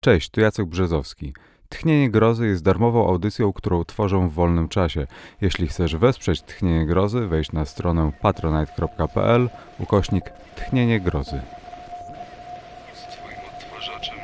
Cześć, tu Jacek Brzezowski. Tchnienie Grozy jest darmową audycją, którą tworzę w wolnym czasie. Jeśli chcesz wesprzeć Tchnienie Grozy, wejdź na stronę patronite.pl ukośnik Tchnienie Grozy. Z twoim odtwarzaczem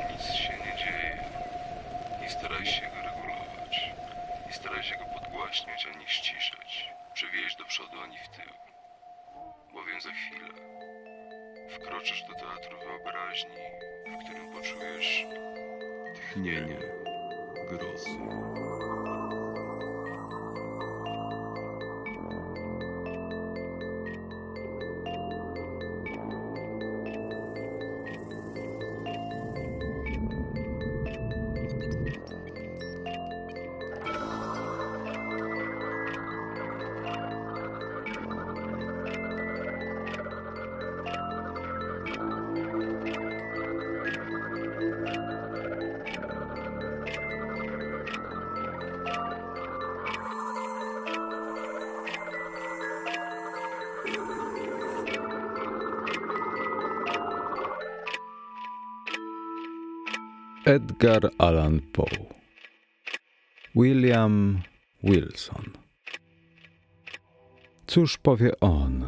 Cóż powie on,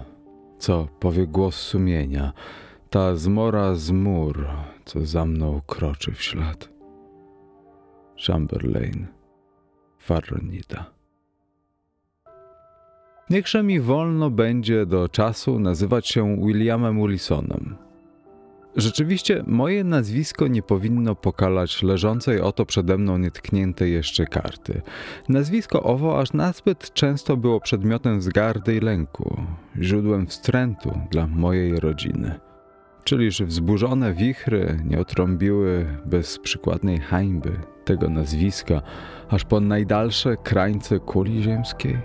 co powie głos sumienia, ta zmora zmór, co za mną kroczy w ślad? Chamberlain, Farronida. Niechże mi wolno będzie do czasu nazywać się Williamem Wilsonem. Rzeczywiście moje nazwisko nie powinno pokalać leżącej oto przede mną nietkniętej jeszcze karty. Nazwisko owo aż nazbyt często było przedmiotem wzgardy i lęku, źródłem wstrętu dla mojej rodziny. Czyliż wzburzone wichry nie otrąbiły bez przykładnej hańby tego nazwiska aż po najdalsze krańce kuli ziemskiej?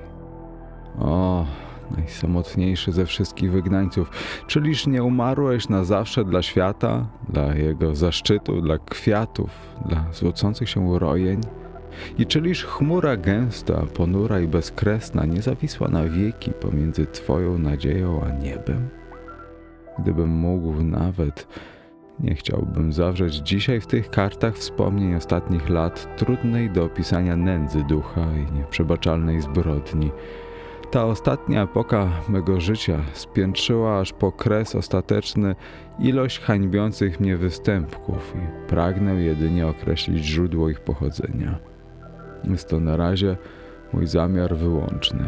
O, najsamotniejszy ze wszystkich wygnańców. Czyliż nie umarłeś na zawsze dla świata, dla jego zaszczytu, dla kwiatów, dla złocących się rojeń? I czyliż chmura gęsta, ponura i bezkresna nie zawisła na wieki pomiędzy Twoją nadzieją a niebem? Gdybym mógł nawet, nie chciałbym zawrzeć dzisiaj w tych kartach wspomnień ostatnich lat trudnej do opisania nędzy ducha i nieprzebaczalnej zbrodni, ta ostatnia epoka mego życia spiętrzyła aż po kres ostateczny ilość hańbiących mnie występków i pragnę jedynie określić źródło ich pochodzenia. Jest to na razie mój zamiar wyłączny.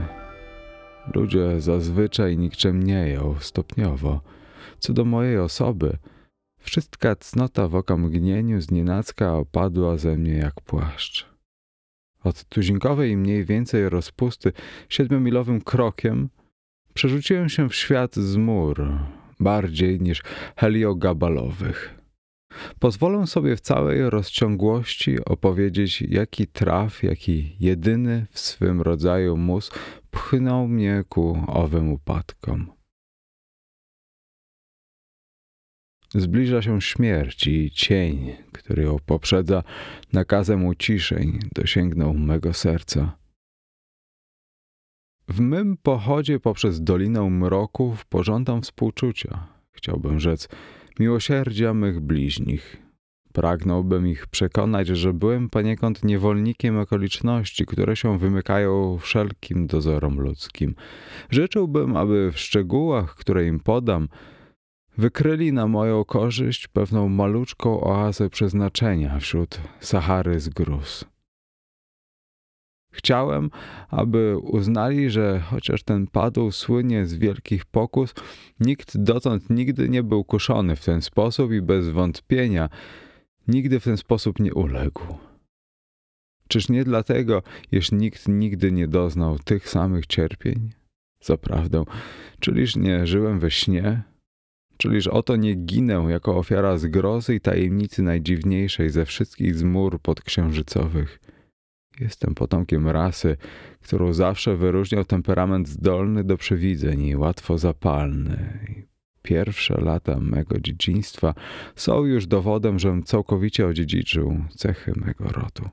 Ludzie zazwyczaj nikczemnieją stopniowo. Co do mojej osoby, wszystka cnota w okamgnieniu znienacka opadła ze mnie jak płaszcz. Od tuzinkowej mniej więcej rozpusty siedmiomilowym krokiem przerzuciłem się w świat z mur, bardziej niż heliogabalowych. Pozwolę sobie w całej rozciągłości opowiedzieć, jaki traf, jaki jedyny w swym rodzaju mus pchnął mnie ku owym upadkom. Zbliża się śmierć i cień, który ją poprzedza, nakazem uciszeń dosięgnął mego serca. W mym pochodzie poprzez Dolinę Mroków pożądam współczucia, chciałbym rzec, miłosierdzia mych bliźnich. Pragnąłbym ich przekonać, że byłem poniekąd niewolnikiem okoliczności, które się wymykają wszelkim dozorom ludzkim. Życzyłbym, aby w szczegółach, które im podam, wykryli na moją korzyść pewną maluczką oazę przeznaczenia wśród Sahary z gruz. Chciałem, aby uznali, że chociaż ten padł słynie z wielkich pokus, nikt dotąd nigdy nie był kuszony w ten sposób i bez wątpienia nigdy w ten sposób nie uległ. Czyż nie dlatego, iż nikt nigdy nie doznał tych samych cierpień? Zaprawdę, czyliż nie żyłem we śnie, Czyliż oto nie ginę jako ofiara zgrozy i tajemnicy najdziwniejszej ze wszystkich zmór podksiężycowych. Jestem potomkiem rasy, którą zawsze wyróżniał temperament zdolny do przewidzeń i łatwo zapalny. Pierwsze lata mego dzieciństwa są już dowodem, żem całkowicie odziedziczył cechy mego rodu.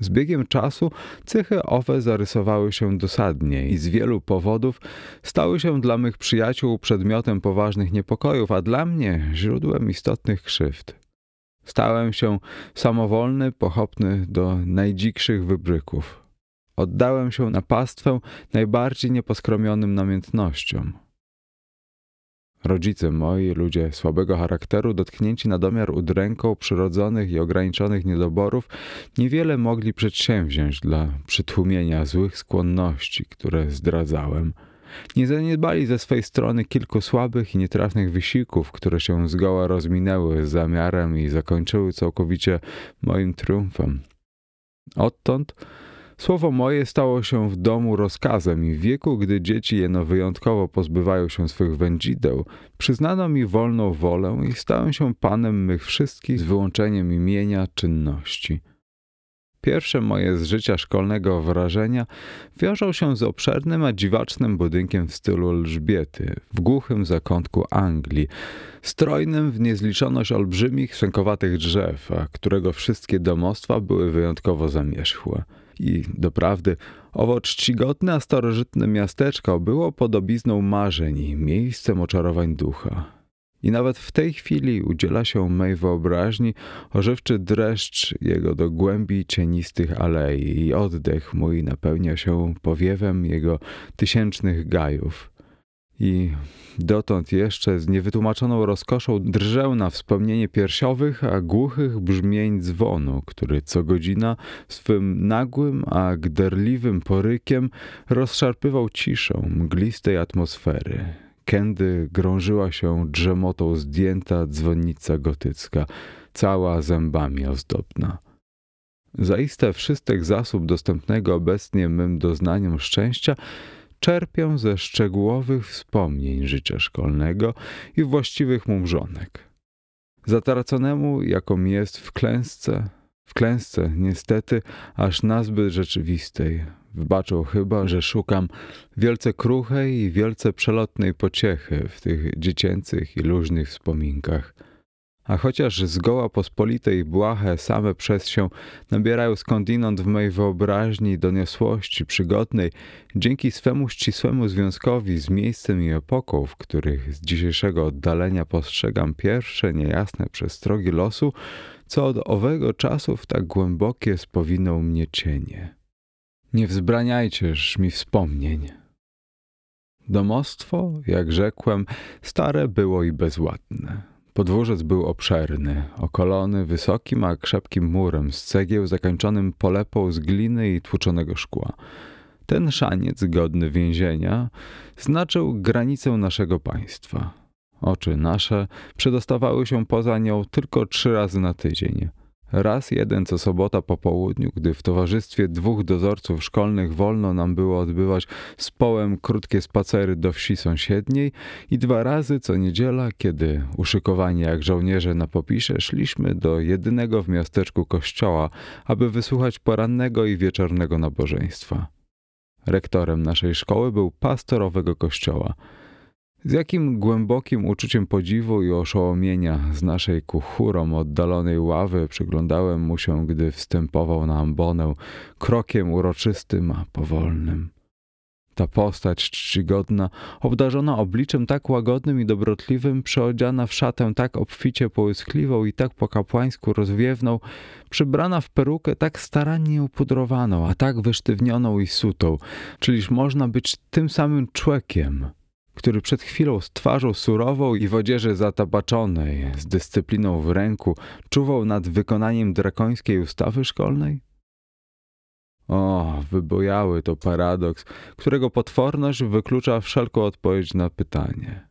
Z biegiem czasu cechy owe zarysowały się dosadnie i z wielu powodów stały się dla mych przyjaciół przedmiotem poważnych niepokojów, a dla mnie źródłem istotnych krzywd. Stałem się samowolny, pochopny do najdzikszych wybryków. Oddałem się na pastwę najbardziej nieposkromionym namiętnościom. Rodzice moi, ludzie słabego charakteru, dotknięci na domiar udręką przyrodzonych i ograniczonych niedoborów, niewiele mogli przedsięwziąć dla przytłumienia złych skłonności, które zdradzałem. Nie zaniedbali ze swej strony kilku słabych i nietrafnych wysiłków, które się zgoła rozminęły z zamiarem i zakończyły całkowicie moim triumfem. Odtąd Słowo moje stało się w domu rozkazem i w wieku, gdy dzieci jeno wyjątkowo pozbywają się swych wędzideł, przyznano mi wolną wolę i stałem się panem mych wszystkich z wyłączeniem imienia czynności. Pierwsze moje z życia szkolnego wrażenia wiążą się z obszernym, a dziwacznym budynkiem w stylu Elżbiety, w głuchym zakątku Anglii, strojnym w niezliczoność olbrzymich, sękowatych drzew, a którego wszystkie domostwa były wyjątkowo zamierzchłe. I doprawdy, owo czcigodne, a starożytne miasteczko było podobizną marzeń miejscem oczarowań ducha. I nawet w tej chwili udziela się mej wyobraźni ożywczy dreszcz jego do głębi cienistych alei i oddech mój napełnia się powiewem jego tysięcznych gajów i dotąd jeszcze z niewytłumaczoną rozkoszą drżę na wspomnienie piersiowych, a głuchych brzmień dzwonu, który co godzina swym nagłym, a gderliwym porykiem rozszarpywał ciszę mglistej atmosfery. Kędy grążyła się drzemotą zdjęta dzwonnica gotycka, cała zębami ozdobna. Zaiste wszystek zasób dostępnego obecnie mym doznaniom szczęścia czerpię ze szczegółowych wspomnień życia szkolnego i właściwych mu mrzonek. Zatraconemu, jaką jest w klęsce, w klęsce niestety aż nazbyt rzeczywistej, wbaczą chyba, że szukam wielce kruchej i wielce przelotnej pociechy w tych dziecięcych i luźnych wspominkach – a chociaż zgoła pospolite i błahe same przez się nabierają skądinąd w mej wyobraźni doniosłości przygodnej, dzięki swemu ścisłemu związkowi z miejscem i epoką, w których z dzisiejszego oddalenia postrzegam pierwsze niejasne przestrogi losu, co od owego czasu w tak głębokie spowinął mnie cienie. Nie wzbraniajcież mi wspomnień. Domostwo, jak rzekłem, stare było i bezładne. Podwórzec był obszerny, okolony wysokim, a krzepkim murem z cegieł zakończonym polepą z gliny i tłuczonego szkła. Ten szaniec, godny więzienia, znaczył granicę naszego państwa. Oczy nasze przedostawały się poza nią tylko trzy razy na tydzień. Raz jeden co sobota po południu, gdy w towarzystwie dwóch dozorców szkolnych wolno nam było odbywać z połem krótkie spacery do wsi sąsiedniej i dwa razy co niedziela, kiedy uszykowani jak żołnierze na popisze szliśmy do jedynego w miasteczku kościoła, aby wysłuchać porannego i wieczornego nabożeństwa. Rektorem naszej szkoły był pastor owego kościoła – z jakim głębokim uczuciem podziwu i oszołomienia z naszej ku chórom oddalonej ławy przyglądałem mu się, gdy wstępował na ambonę krokiem uroczystym, a powolnym. Ta postać czcigodna, obdarzona obliczem tak łagodnym i dobrotliwym, przeodziana w szatę tak obficie połyskliwą i tak po kapłańsku rozwiewną, przybrana w perukę tak starannie upudrowaną, a tak wysztywnioną i sutą, czyliż można być tym samym człowiekiem, który przed chwilą z twarzą surową i w odzieży zatapaczonej, z dyscypliną w ręku, czuwał nad wykonaniem drakońskiej ustawy szkolnej? O, wybojały to paradoks, którego potworność wyklucza wszelką odpowiedź na pytanie.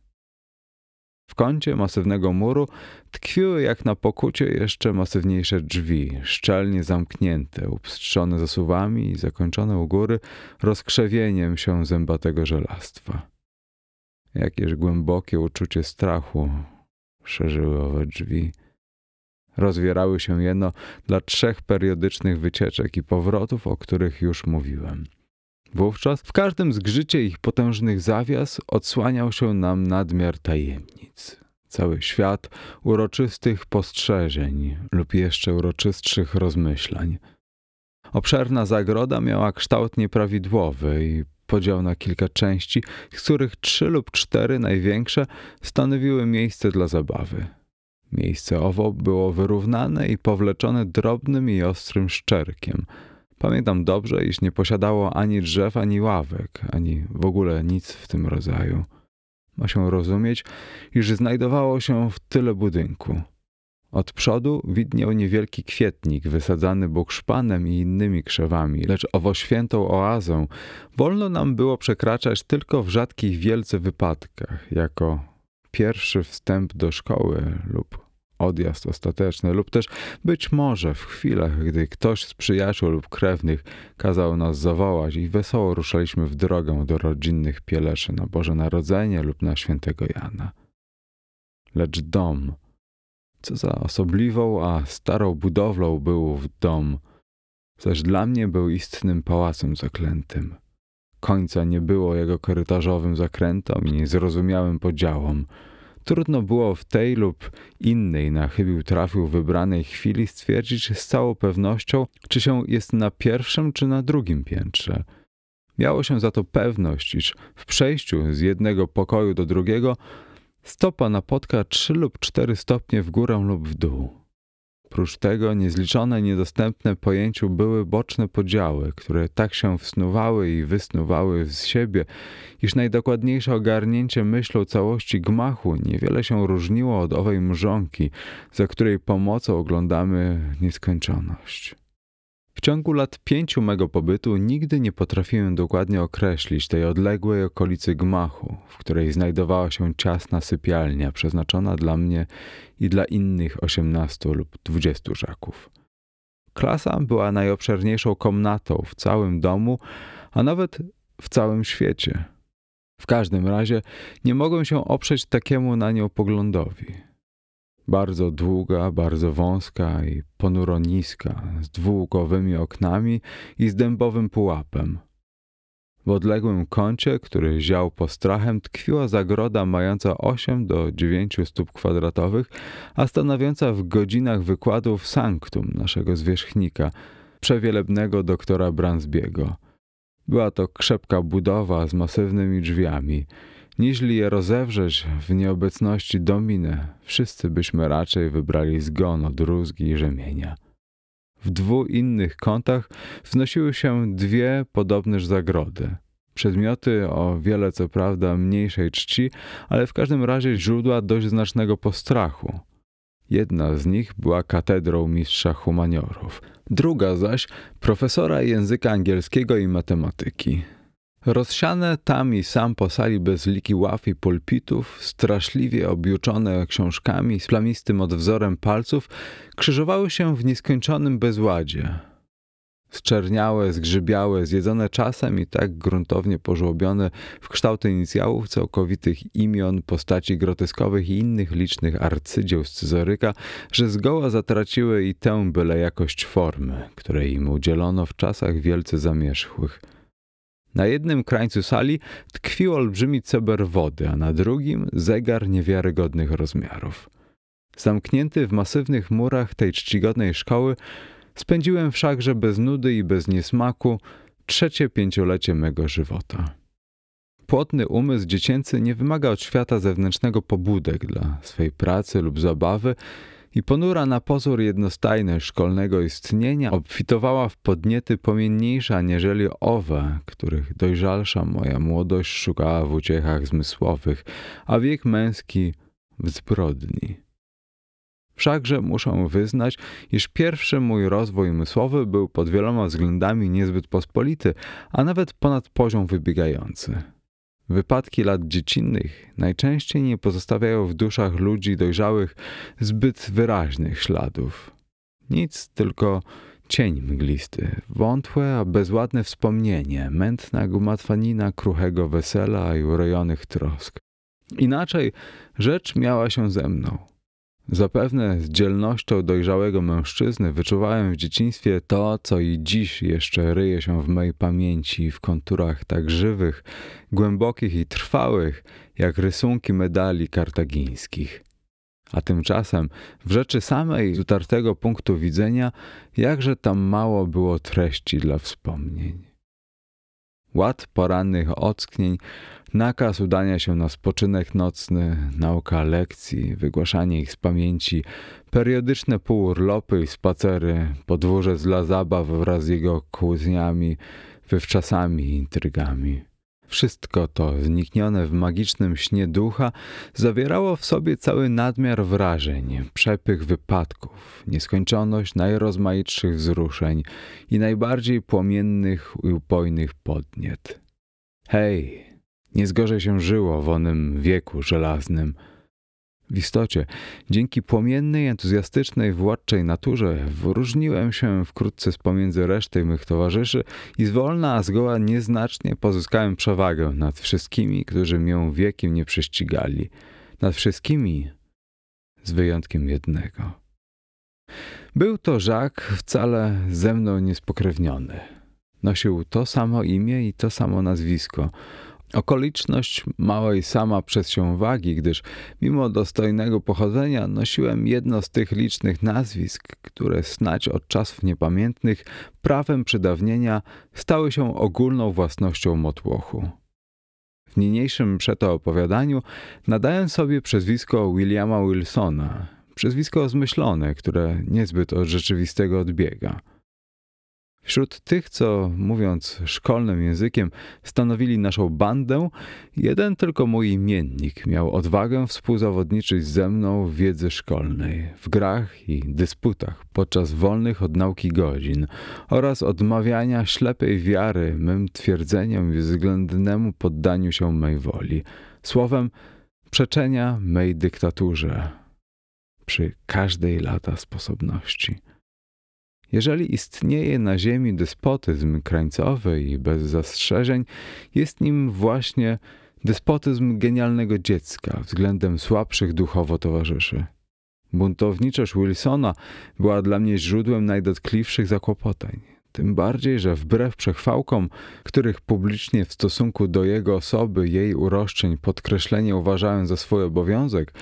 W kącie masywnego muru tkwiły jak na pokucie jeszcze masywniejsze drzwi, szczelnie zamknięte, upstrzone zasuwami i zakończone u góry rozkrzewieniem się zębatego żelastwa. Jakież głębokie uczucie strachu szerzyły owe drzwi. Rozwierały się jeno dla trzech periodycznych wycieczek i powrotów, o których już mówiłem. Wówczas w każdym zgrzycie ich potężnych zawias odsłaniał się nam nadmiar tajemnic. Cały świat uroczystych postrzeżeń lub jeszcze uroczystszych rozmyślań. Obszerna zagroda miała kształt nieprawidłowy i podział na kilka części, z których trzy lub cztery największe stanowiły miejsce dla zabawy. Miejsce owo było wyrównane i powleczone drobnym i ostrym szczerkiem. Pamiętam dobrze, iż nie posiadało ani drzew, ani ławek, ani w ogóle nic w tym rodzaju. Ma się rozumieć, iż znajdowało się w tyle budynku. Od przodu widniał niewielki kwietnik wysadzany bukszpanem i innymi krzewami, lecz owo świętą oazę wolno nam było przekraczać tylko w rzadkich wielce wypadkach, jako pierwszy wstęp do szkoły lub odjazd ostateczny, lub też być może w chwilach, gdy ktoś z przyjaciół lub krewnych kazał nas zawołać i wesoło ruszaliśmy w drogę do rodzinnych pieleszy na Boże Narodzenie lub na świętego Jana. Lecz dom, co za osobliwą, a starą budowlą był w dom, zaś dla mnie był istnym pałacem zaklętym. Końca nie było jego korytarzowym zakrętom i niezrozumiałym podziałom. Trudno było w tej lub innej na chybił trafił wybranej chwili stwierdzić z całą pewnością, czy się jest na pierwszym czy na drugim piętrze. Miało się za to pewność, iż w przejściu z jednego pokoju do drugiego stopa napotka trzy lub cztery stopnie w górę lub w dół. Prócz tego niezliczone, niedostępne pojęciu były boczne podziały, które tak się wsnuwały i wysnuwały z siebie, iż najdokładniejsze ogarnięcie myślą całości gmachu niewiele się różniło od owej mrzonki, za której pomocą oglądamy nieskończoność. W ciągu lat pięciu mego pobytu nigdy nie potrafiłem dokładnie określić tej odległej okolicy gmachu, w której znajdowała się ciasna sypialnia przeznaczona dla mnie i dla innych osiemnastu lub dwudziestu żaków. Klasa była najobszerniejszą komnatą w całym domu, a nawet w całym świecie. W każdym razie nie mogłem się oprzeć takiemu na nią poglądowi. Bardzo długa, bardzo wąska i ponuro niska, z dwułukowymi oknami i z dębowym pułapem. W odległym kącie, który ział postrachem, tkwiła zagroda mająca 8 do 9 stóp kwadratowych, a stanowiąca w godzinach wykładów sanktum naszego zwierzchnika, przewielebnego doktora Bransbiego. Była to krzepka budowa z masywnymi drzwiami, Niźli je rozewrzeć w nieobecności dominy, wszyscy byśmy raczej wybrali zgon od rózgi i rzemienia. W dwóch innych kątach wznosiły się dwie podobneż zagrody. Przedmioty o wiele co prawda mniejszej czci, ale w każdym razie źródła dość znacznego postrachu. Jedna z nich była katedrą mistrza humaniorów, druga zaś profesora języka angielskiego i matematyki. Rozsiane tam i sam po sali bezliki ław i pulpitów, straszliwie objuczone książkami z plamistym odwzorem palców, krzyżowały się w nieskończonym bezładzie. Zczerniałe, zgrzybiałe, zjedzone czasem i tak gruntownie pożłobione w kształty inicjałów całkowitych imion, postaci groteskowych i innych licznych arcydzieł scyzoryka, że zgoła zatraciły i tę byle jakość formy, której im udzielono w czasach wielce zamierzchłych – na jednym krańcu sali tkwił olbrzymi ceber wody, a na drugim zegar niewiarygodnych rozmiarów. Zamknięty w masywnych murach tej czcigodnej szkoły, spędziłem wszakże bez nudy i bez niesmaku trzecie pięciolecie mego żywota. Płotny umysł dziecięcy nie wymaga od świata zewnętrznego pobudek dla swej pracy lub zabawy, i ponura na pozór jednostajność szkolnego istnienia obfitowała w podniety pomienniejsze aniżeli owe, których dojrzalsza moja młodość szukała w uciechach zmysłowych, a wiek męski w zbrodni. Wszakże muszę wyznać, iż pierwszy mój rozwój umysłowy był pod wieloma względami niezbyt pospolity, a nawet ponad poziom wybiegający. Wypadki lat dziecinnych najczęściej nie pozostawiają w duszach ludzi dojrzałych zbyt wyraźnych śladów. Nic, tylko cień mglisty, wątłe, a bezładne wspomnienie, mętna gumatwanina kruchego wesela i urojonych trosk. Inaczej rzecz miała się ze mną. Zapewne z dzielnością dojrzałego mężczyzny wyczuwałem w dzieciństwie to, co i dziś jeszcze ryje się w mej pamięci w konturach tak żywych, głębokich i trwałych, jak rysunki medali kartagińskich. A tymczasem w rzeczy samej z utartego punktu widzenia, jakże tam mało było treści dla wspomnień. Ład porannych ocknień, nakaz udania się na spoczynek nocny, nauka lekcji, wygłaszanie ich z pamięci, periodyczne półurlopy i spacery, podwórze dla zabaw wraz z jego kłótniami, wywczasami i intrygami. Wszystko to, zniknione w magicznym śnie ducha, zawierało w sobie cały nadmiar wrażeń, przepych wypadków, nieskończoność najrozmaitszych wzruszeń i najbardziej płomiennych i upojnych podniet. Hej, nie zgorzej się żyło w onym wieku żelaznym – w istocie, dzięki płomiennej, entuzjastycznej, władczej naturze wyróżniłem się wkrótce z pomiędzy reszty mych towarzyszy i zwolna, a zgoła nieznacznie pozyskałem przewagę nad wszystkimi, którzy mię wiekiem nie prześcigali. Nad wszystkimi, z wyjątkiem jednego. Był to Żak wcale ze mną niespokrewniony. Nosił to samo imię i to samo nazwisko – Okoliczność małej sama przez się wagi, gdyż mimo dostojnego pochodzenia nosiłem jedno z tych licznych nazwisk, które snać od czasów niepamiętnych prawem przydawnienia stały się ogólną własnością motłochu. W niniejszym przeto opowiadaniu nadaję sobie przezwisko Williama Wilsona, przezwisko zmyślone, które niezbyt od rzeczywistego odbiega. Wśród tych, co mówiąc szkolnym językiem, stanowili naszą bandę, jeden tylko mój imiennik miał odwagę współzawodniczyć ze mną w wiedzy szkolnej, w grach i dysputach podczas wolnych od nauki godzin oraz odmawiania ślepej wiary mym twierdzeniom i względnemu poddaniu się mej woli. Słowem, przeczenia mej dyktaturze przy każdej lata sposobności. Jeżeli istnieje na Ziemi despotyzm krańcowy i bez zastrzeżeń, jest nim właśnie despotyzm genialnego dziecka względem słabszych duchowo towarzyszy. Buntowniczość Wilsona była dla mnie źródłem najdotkliwszych zakłopotań. Tym bardziej, że wbrew przechwałkom, których publicznie w stosunku do jego osoby, jej uroszczeń podkreślenie uważałem za swój obowiązek,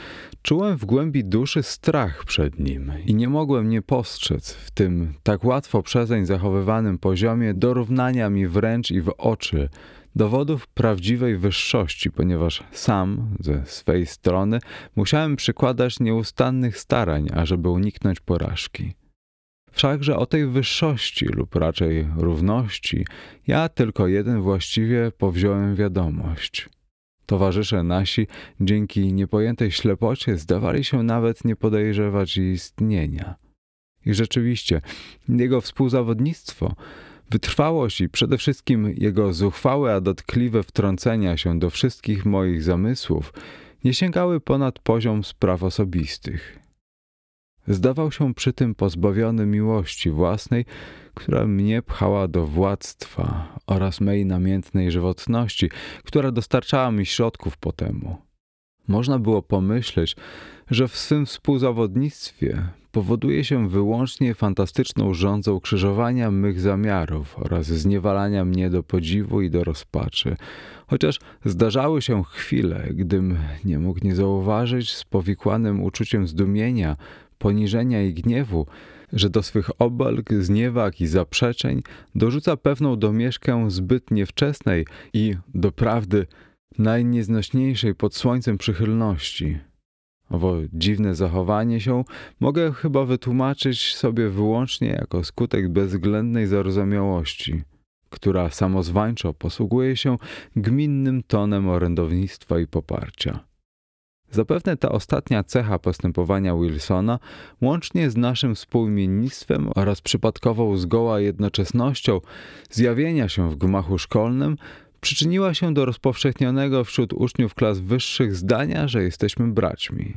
czułem w głębi duszy strach przed nim i nie mogłem nie postrzec w tym tak łatwo przezeń zachowywanym poziomie dorównania mi wręcz i w oczy dowodów prawdziwej wyższości, ponieważ sam ze swej strony musiałem przykładać nieustannych starań, ażeby uniknąć porażki. Wszakże o tej wyższości lub raczej równości ja tylko jeden właściwie powziąłem wiadomość. Towarzysze nasi dzięki niepojętej ślepocie zdawali się nawet nie podejrzewać istnienia. I rzeczywiście, jego współzawodnictwo, wytrwałość i przede wszystkim jego zuchwałe, a dotkliwe wtrącenia się do wszystkich moich zamysłów nie sięgały ponad poziom spraw osobistych. Zdawał się przy tym pozbawiony miłości własnej, która mnie pchała do władztwa oraz mej namiętnej żywotności, która dostarczała mi środków po temu. Można było pomyśleć, że w swym współzawodnictwie powoduje się wyłącznie fantastyczną rządzą krzyżowania mych zamiarów oraz zniewalania mnie do podziwu i do rozpaczy. Chociaż zdarzały się chwile, gdym nie mógł nie zauważyć z powikłanym uczuciem zdumienia poniżenia i gniewu, że do swych obalg, zniewag i zaprzeczeń dorzuca pewną domieszkę zbyt niewczesnej i, doprawdy, najnieznośniejszej pod słońcem przychylności. Owo dziwne zachowanie się mogę chyba wytłumaczyć sobie wyłącznie jako skutek bezwzględnej zarozumiałości, która samozwańczo posługuje się gminnym tonem orędownictwa i poparcia. Zapewne ta ostatnia cecha postępowania Wilsona, łącznie z naszym współimiennictwem oraz przypadkową zgoła jednoczesnością zjawienia się w gmachu szkolnym, przyczyniła się do rozpowszechnionego wśród uczniów klas wyższych zdania, że jesteśmy braćmi.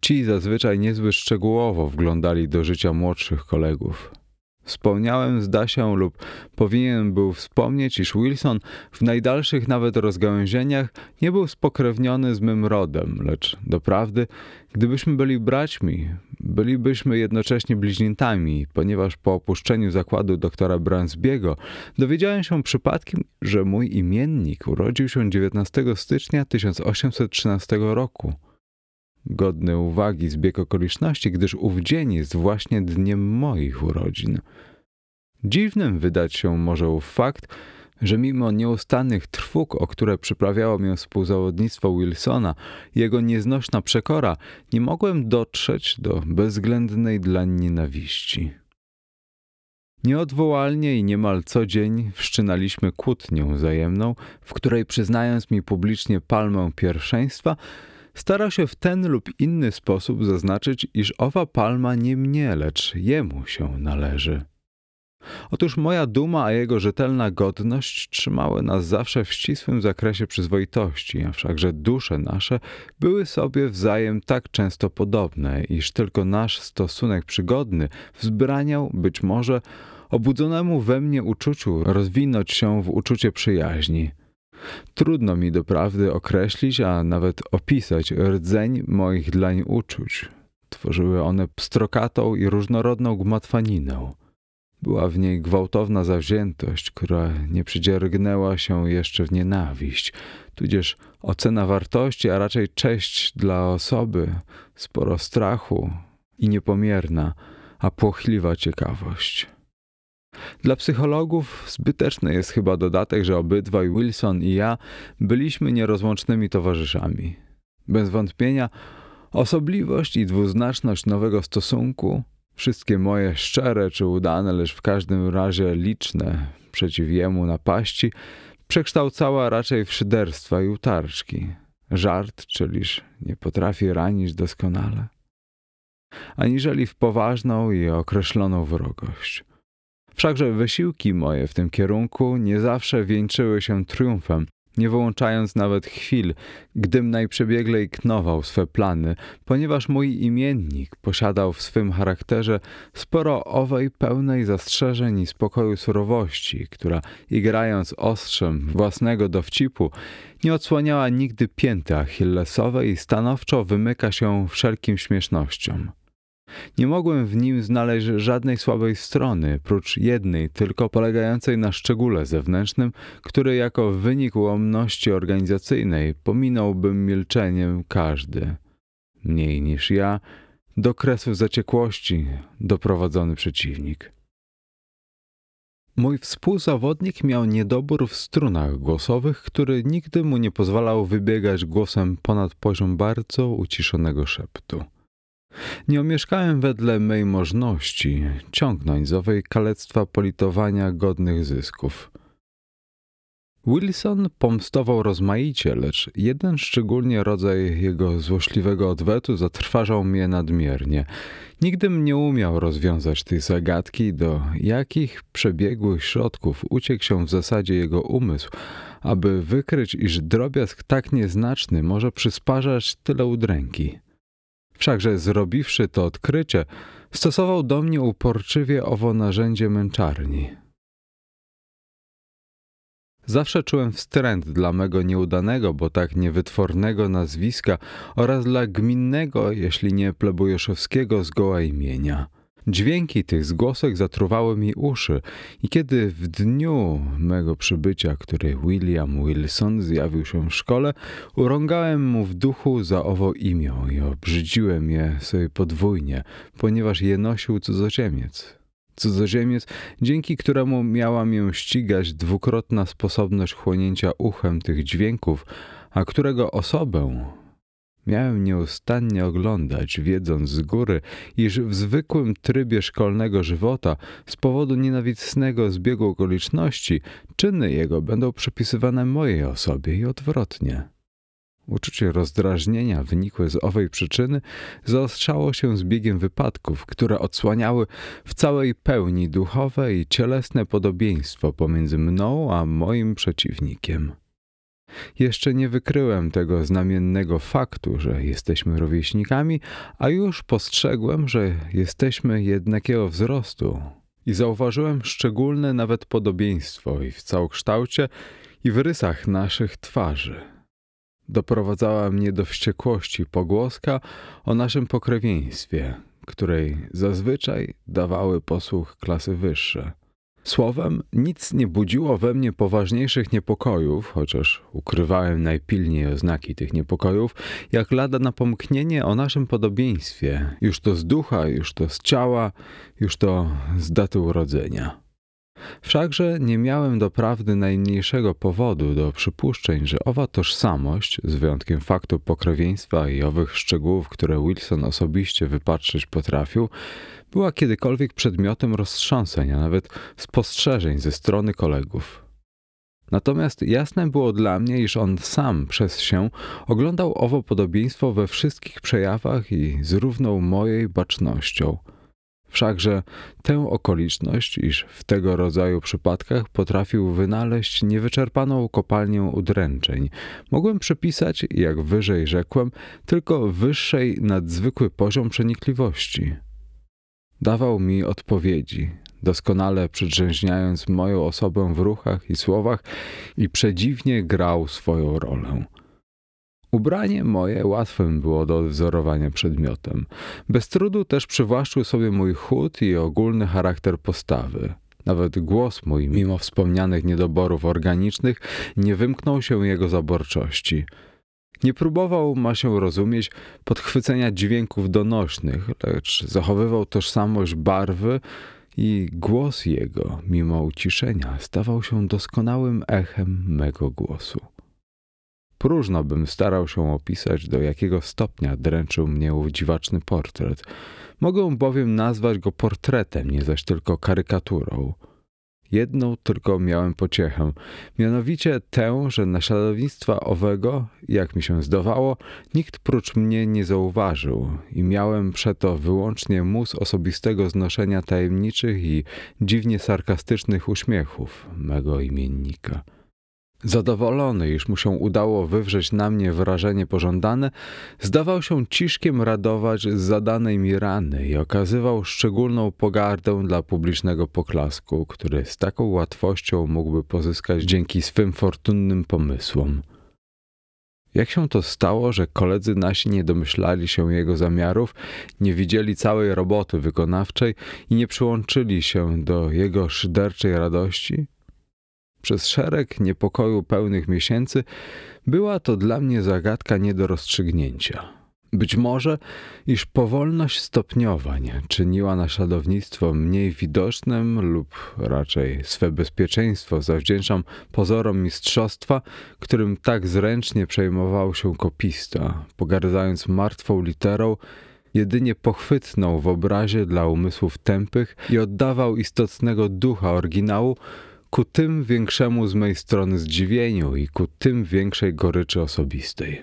Ci zazwyczaj niezbyt szczegółowo wglądali do życia młodszych kolegów. Wspomniałem z Dasią lub powinien był wspomnieć, iż Wilson w najdalszych nawet rozgałęzieniach nie był spokrewniony z mym rodem, lecz doprawdy, gdybyśmy byli braćmi, bylibyśmy jednocześnie bliźniętami, ponieważ po opuszczeniu zakładu doktora Bransbiego dowiedziałem się przypadkiem, że mój imiennik urodził się 19 stycznia 1813 roku godny uwagi zbieg okoliczności, gdyż ów dzień jest właśnie dniem moich urodzin. Dziwnym wydać się może ów fakt, że mimo nieustannych trwóg, o które przyprawiało mnie współzawodnictwo Wilsona, jego nieznośna przekora, nie mogłem dotrzeć do bezwzględnej dlań nienawiści. Nieodwołalnie i niemal co dzień wszczynaliśmy kłótnię wzajemną, w której przyznając mi publicznie palmę pierwszeństwa, starał się w ten lub inny sposób zaznaczyć, iż owa palma nie mnie, lecz jemu się należy. Otóż moja duma, a jego rzetelna godność trzymały nas zawsze w ścisłym zakresie przyzwoitości, a wszakże dusze nasze były sobie wzajem tak często podobne, iż tylko nasz stosunek przygodny wzbraniał być może obudzonemu we mnie uczuciu rozwinąć się w uczucie przyjaźni. Trudno mi doprawdy określić, a nawet opisać rdzeń moich dlań uczuć. Tworzyły one pstrokatą i różnorodną gmatwaninę. Była w niej gwałtowna zawziętość, która nie przydziergnęła się jeszcze w nienawiść, tudzież ocena wartości, a raczej cześć dla osoby, sporo strachu i niepomierna, a płochliwa ciekawość. Dla psychologów zbyteczny jest chyba dodatek, że obydwaj Wilson i ja byliśmy nierozłącznymi towarzyszami. Bez wątpienia osobliwość i dwuznaczność nowego stosunku Wszystkie moje szczere czy udane, lecz w każdym razie liczne przeciw jemu napaści, przekształcała raczej w szyderstwa i utarczki. Żart, czyliż nie potrafi ranić doskonale? Aniżeli w poważną i określoną wrogość. Wszakże wysiłki moje w tym kierunku nie zawsze wieńczyły się triumfem, nie wyłączając nawet chwil, gdym najprzebieglej knował swe plany, ponieważ mój imiennik posiadał w swym charakterze sporo owej pełnej zastrzeżeń i spokoju surowości, która, igrając ostrzem własnego dowcipu, nie odsłaniała nigdy pięty achillesowej i stanowczo wymyka się wszelkim śmiesznościom. Nie mogłem w nim znaleźć żadnej słabej strony, prócz jednej, tylko polegającej na szczególe zewnętrznym, który jako wynik ułomności organizacyjnej pominąłbym milczeniem każdy. Mniej niż ja, do kresów zaciekłości doprowadzony przeciwnik. Mój współzawodnik miał niedobór w strunach głosowych, który nigdy mu nie pozwalał wybiegać głosem ponad poziom bardzo uciszonego szeptu. Nie omieszkałem wedle mej możności ciągnąć z owej kalectwa politowania godnych zysków. Wilson pomstował rozmaicie, lecz jeden szczególnie rodzaj jego złośliwego odwetu zatrważał mnie nadmiernie. Nigdym nie umiał rozwiązać tej zagadki, do jakich przebiegłych środków uciekł się w zasadzie jego umysł, aby wykryć, iż drobiazg tak nieznaczny może przysparzać tyle udręki. Wszakże zrobiwszy to odkrycie, stosował do mnie uporczywie owo narzędzie męczarni. Zawsze czułem wstręt dla mego nieudanego, bo tak niewytwornego nazwiska oraz dla gminnego, jeśli nie plebujeszowskiego zgoła imienia – Dźwięki tych zgłosek zatruwały mi uszy i kiedy w dniu mego przybycia, który William Wilson zjawił się w szkole, urągałem mu w duchu za owo imię i obrzydziłem je sobie podwójnie, ponieważ je nosił cudzoziemiec. Cudzoziemiec, dzięki któremu miała mię ścigać dwukrotna sposobność chłonięcia uchem tych dźwięków, a którego osobę Miałem nieustannie oglądać, wiedząc z góry, iż w zwykłym trybie szkolnego żywota z powodu nienawistnego zbiegu okoliczności czyny jego będą przypisywane mojej osobie i odwrotnie. Uczucie rozdrażnienia wynikłe z owej przyczyny zaostrzało się z biegiem wypadków, które odsłaniały w całej pełni duchowe i cielesne podobieństwo pomiędzy mną a moim przeciwnikiem. Jeszcze nie wykryłem tego znamiennego faktu, że jesteśmy rówieśnikami, a już postrzegłem, że jesteśmy jednakiego wzrostu. I zauważyłem szczególne nawet podobieństwo i w całokształcie, i w rysach naszych twarzy. Doprowadzała mnie do wściekłości pogłoska o naszym pokrewieństwie, której zazwyczaj dawały posłuch klasy wyższe. Słowem, nic nie budziło we mnie poważniejszych niepokojów, chociaż ukrywałem najpilniej oznaki tych niepokojów, jak lada napomknienie o naszym podobieństwie, już to z ducha, już to z ciała, już to z daty urodzenia. Wszakże nie miałem doprawdy najmniejszego powodu do przypuszczeń, że owa tożsamość, z wyjątkiem faktu pokrewieństwa i owych szczegółów, które Wilson osobiście wypatrzyć potrafił, była kiedykolwiek przedmiotem roztrząseń, a nawet spostrzeżeń ze strony kolegów. Natomiast jasne było dla mnie, iż on sam przez się oglądał owo podobieństwo we wszystkich przejawach i zrównał mojej bacznością – Wszakże tę okoliczność, iż w tego rodzaju przypadkach potrafił wynaleźć niewyczerpaną kopalnię udręczeń, mogłem przypisać, jak wyżej rzekłem, tylko wyższej nadzwykły poziom przenikliwości. Dawał mi odpowiedzi, doskonale przedrzęźniając moją osobę w ruchach i słowach i przedziwnie grał swoją rolę. Ubranie moje łatwym było do odwzorowania przedmiotem. Bez trudu też przywłaszczył sobie mój chód i ogólny charakter postawy. Nawet głos mój, mimo wspomnianych niedoborów organicznych, nie wymknął się jego zaborczości. Nie próbował, ma się rozumieć, podchwycenia dźwięków donośnych, lecz zachowywał tożsamość barwy i głos jego, mimo uciszenia, stawał się doskonałym echem mego głosu. Próżno bym starał się opisać, do jakiego stopnia dręczył mnie ów dziwaczny portret. Mogę bowiem nazwać go portretem, nie zaś tylko karykaturą. Jedną tylko miałem pociechę, mianowicie tę, że naśladownictwa owego, jak mi się zdawało, nikt prócz mnie nie zauważył i miałem przeto wyłącznie mus osobistego znoszenia tajemniczych i dziwnie sarkastycznych uśmiechów mego imiennika. Zadowolony, iż mu się udało wywrzeć na mnie wrażenie pożądane, zdawał się ciszkiem radować z zadanej mi rany i okazywał szczególną pogardę dla publicznego poklasku, który z taką łatwością mógłby pozyskać dzięki swym fortunnym pomysłom. Jak się to stało, że koledzy nasi nie domyślali się jego zamiarów, nie widzieli całej roboty wykonawczej i nie przyłączyli się do jego szyderczej radości? Przez szereg niepokoju pełnych miesięcy była to dla mnie zagadka nie do rozstrzygnięcia. Być może, iż powolność stopniowań czyniła naśladownictwo mniej widocznym lub raczej swe bezpieczeństwo zawdzięczam pozorom mistrzostwa, którym tak zręcznie przejmował się kopista, pogardzając martwą literą, jedynie pochwytną w obrazie dla umysłów tępych i oddawał istotnego ducha oryginału, ku tym większemu z mej strony zdziwieniu i ku tym większej goryczy osobistej.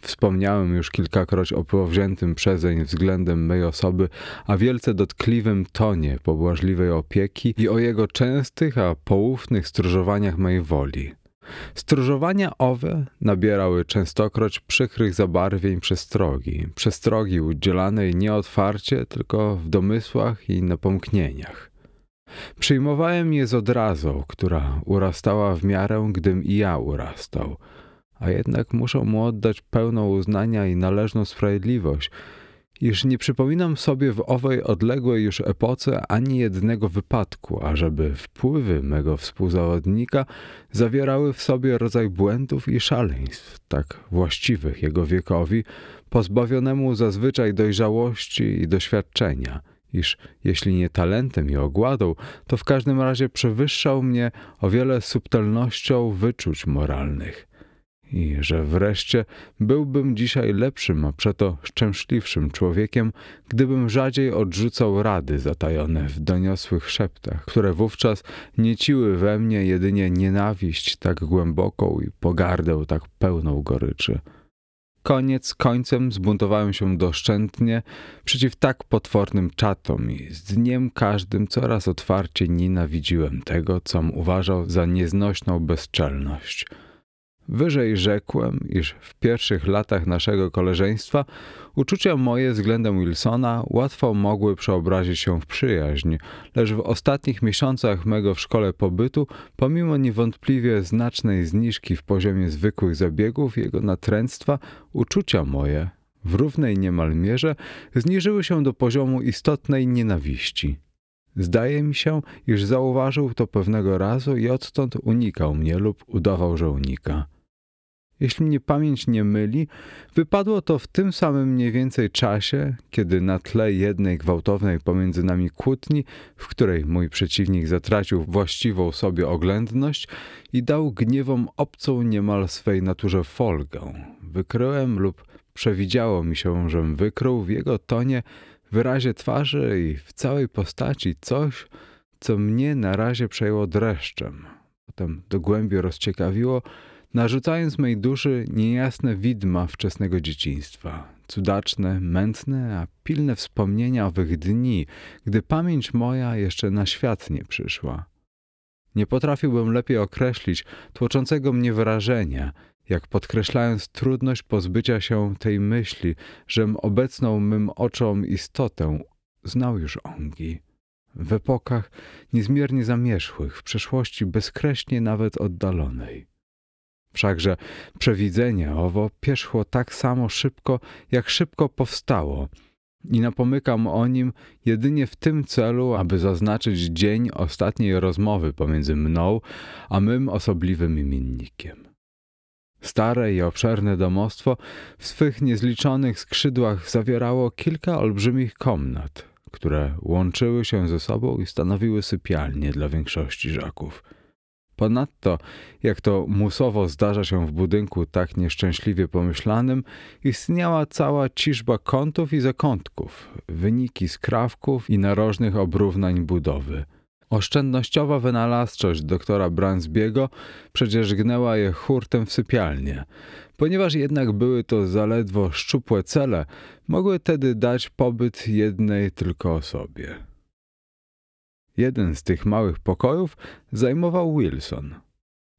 Wspomniałem już kilkakroć o powziętym przezeń względem mej osoby, a wielce dotkliwym tonie pobłażliwej opieki i o jego częstych, a poufnych stróżowaniach mej woli. Stróżowania owe nabierały częstokroć przykrych zabarwień przestrogi, przestrogi udzielanej nie otwarcie, tylko w domysłach i napomknieniach. Przyjmowałem je z odrazą, która urastała w miarę, gdym i ja urastał. A jednak muszę mu oddać pełną uznania i należną sprawiedliwość, iż nie przypominam sobie w owej odległej już epoce ani jednego wypadku, ażeby wpływy mego współzawodnika zawierały w sobie rodzaj błędów i szaleństw, tak właściwych jego wiekowi, pozbawionemu zazwyczaj dojrzałości i doświadczenia – iż jeśli nie talentem i ogładą, to w każdym razie przewyższał mnie o wiele subtelnością wyczuć moralnych. I że wreszcie byłbym dzisiaj lepszym, a przeto szczęśliwszym człowiekiem, gdybym rzadziej odrzucał rady zatajone w doniosłych szeptach, które wówczas nieciły we mnie jedynie nienawiść tak głęboką i pogardę tak pełną goryczy. Koniec końcem zbuntowałem się doszczętnie przeciw tak potwornym czatom i z dniem każdym coraz otwarciej nienawidziłem tego, com uważał za nieznośną bezczelność – Wyżej rzekłem, iż w pierwszych latach naszego koleżeństwa uczucia moje względem Wilsona łatwo mogły przeobrazić się w przyjaźń, lecz w ostatnich miesiącach mego w szkole pobytu, pomimo niewątpliwie znacznej zniżki w poziomie zwykłych zabiegów jego natręctwa, uczucia moje w równej niemal mierze zniżyły się do poziomu istotnej nienawiści. Zdaje mi się, iż zauważył to pewnego razu i odtąd unikał mnie lub udawał, że unika. Jeśli mnie pamięć nie myli, wypadło to w tym samym mniej więcej czasie, kiedy na tle jednej gwałtownej pomiędzy nami kłótni, w której mój przeciwnik zatracił właściwą sobie oględność i dał gniewom obcą niemal swej naturze folgę, wykryłem lub przewidziało mi się, żem wykrył w jego tonie, wyrazie twarzy i w całej postaci coś, co mnie na razie przejęło dreszczem. Potem do głębi rozciekawiło, narzucając mej duszy niejasne widma wczesnego dzieciństwa, cudaczne, mętne, a pilne wspomnienia owych dni, gdy pamięć moja jeszcze na świat nie przyszła. Nie potrafiłbym lepiej określić tłoczącego mnie wrażenia, jak podkreślając trudność pozbycia się tej myśli, żem obecną mym oczom istotę znał już ongi. W epokach niezmiernie zamierzchłych, w przeszłości bezkreśnie nawet oddalonej. Wszakże przewidzenie owo pierzchło tak samo szybko, jak szybko powstało i napomykam o nim jedynie w tym celu, aby zaznaczyć dzień ostatniej rozmowy pomiędzy mną a mym osobliwym imiennikiem. Stare i obszerne domostwo w swych niezliczonych skrzydłach zawierało kilka olbrzymich komnat, które łączyły się ze sobą i stanowiły sypialnie dla większości żaków. Ponadto, jak to musowo zdarza się w budynku tak nieszczęśliwie pomyślanym, istniała cała ciżba kątów i zakątków, wyniki skrawków i narożnych obrównań budowy. Oszczędnościowa wynalazczość doktora Bransbiego przecież gnęła je hurtem w sypialnię. Ponieważ jednak były to zaledwo szczupłe cele, mogły tedy dać pobyt jednej tylko osobie. Jeden z tych małych pokojów zajmował Wilson.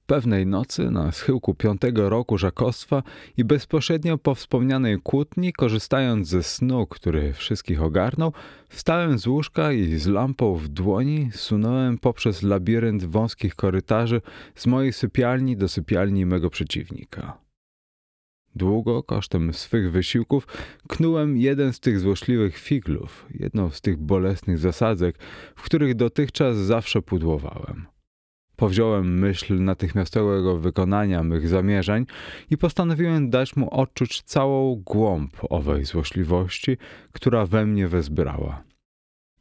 Pewnej nocy, na schyłku piątego roku żakostwa i bezpośrednio po wspomnianej kłótni, korzystając ze snu, który wszystkich ogarnął, wstałem z łóżka i z lampą w dłoni sunąłem poprzez labirynt wąskich korytarzy z mojej sypialni do sypialni mego przeciwnika. Długo, kosztem swych wysiłków, knułem jeden z tych złośliwych figlów, jedną z tych bolesnych zasadzek, w których dotychczas zawsze pudłowałem. Powziąłem myśl natychmiastowego wykonania mych zamierzeń i postanowiłem dać mu odczuć całą głąb owej złośliwości, która we mnie wezbrała.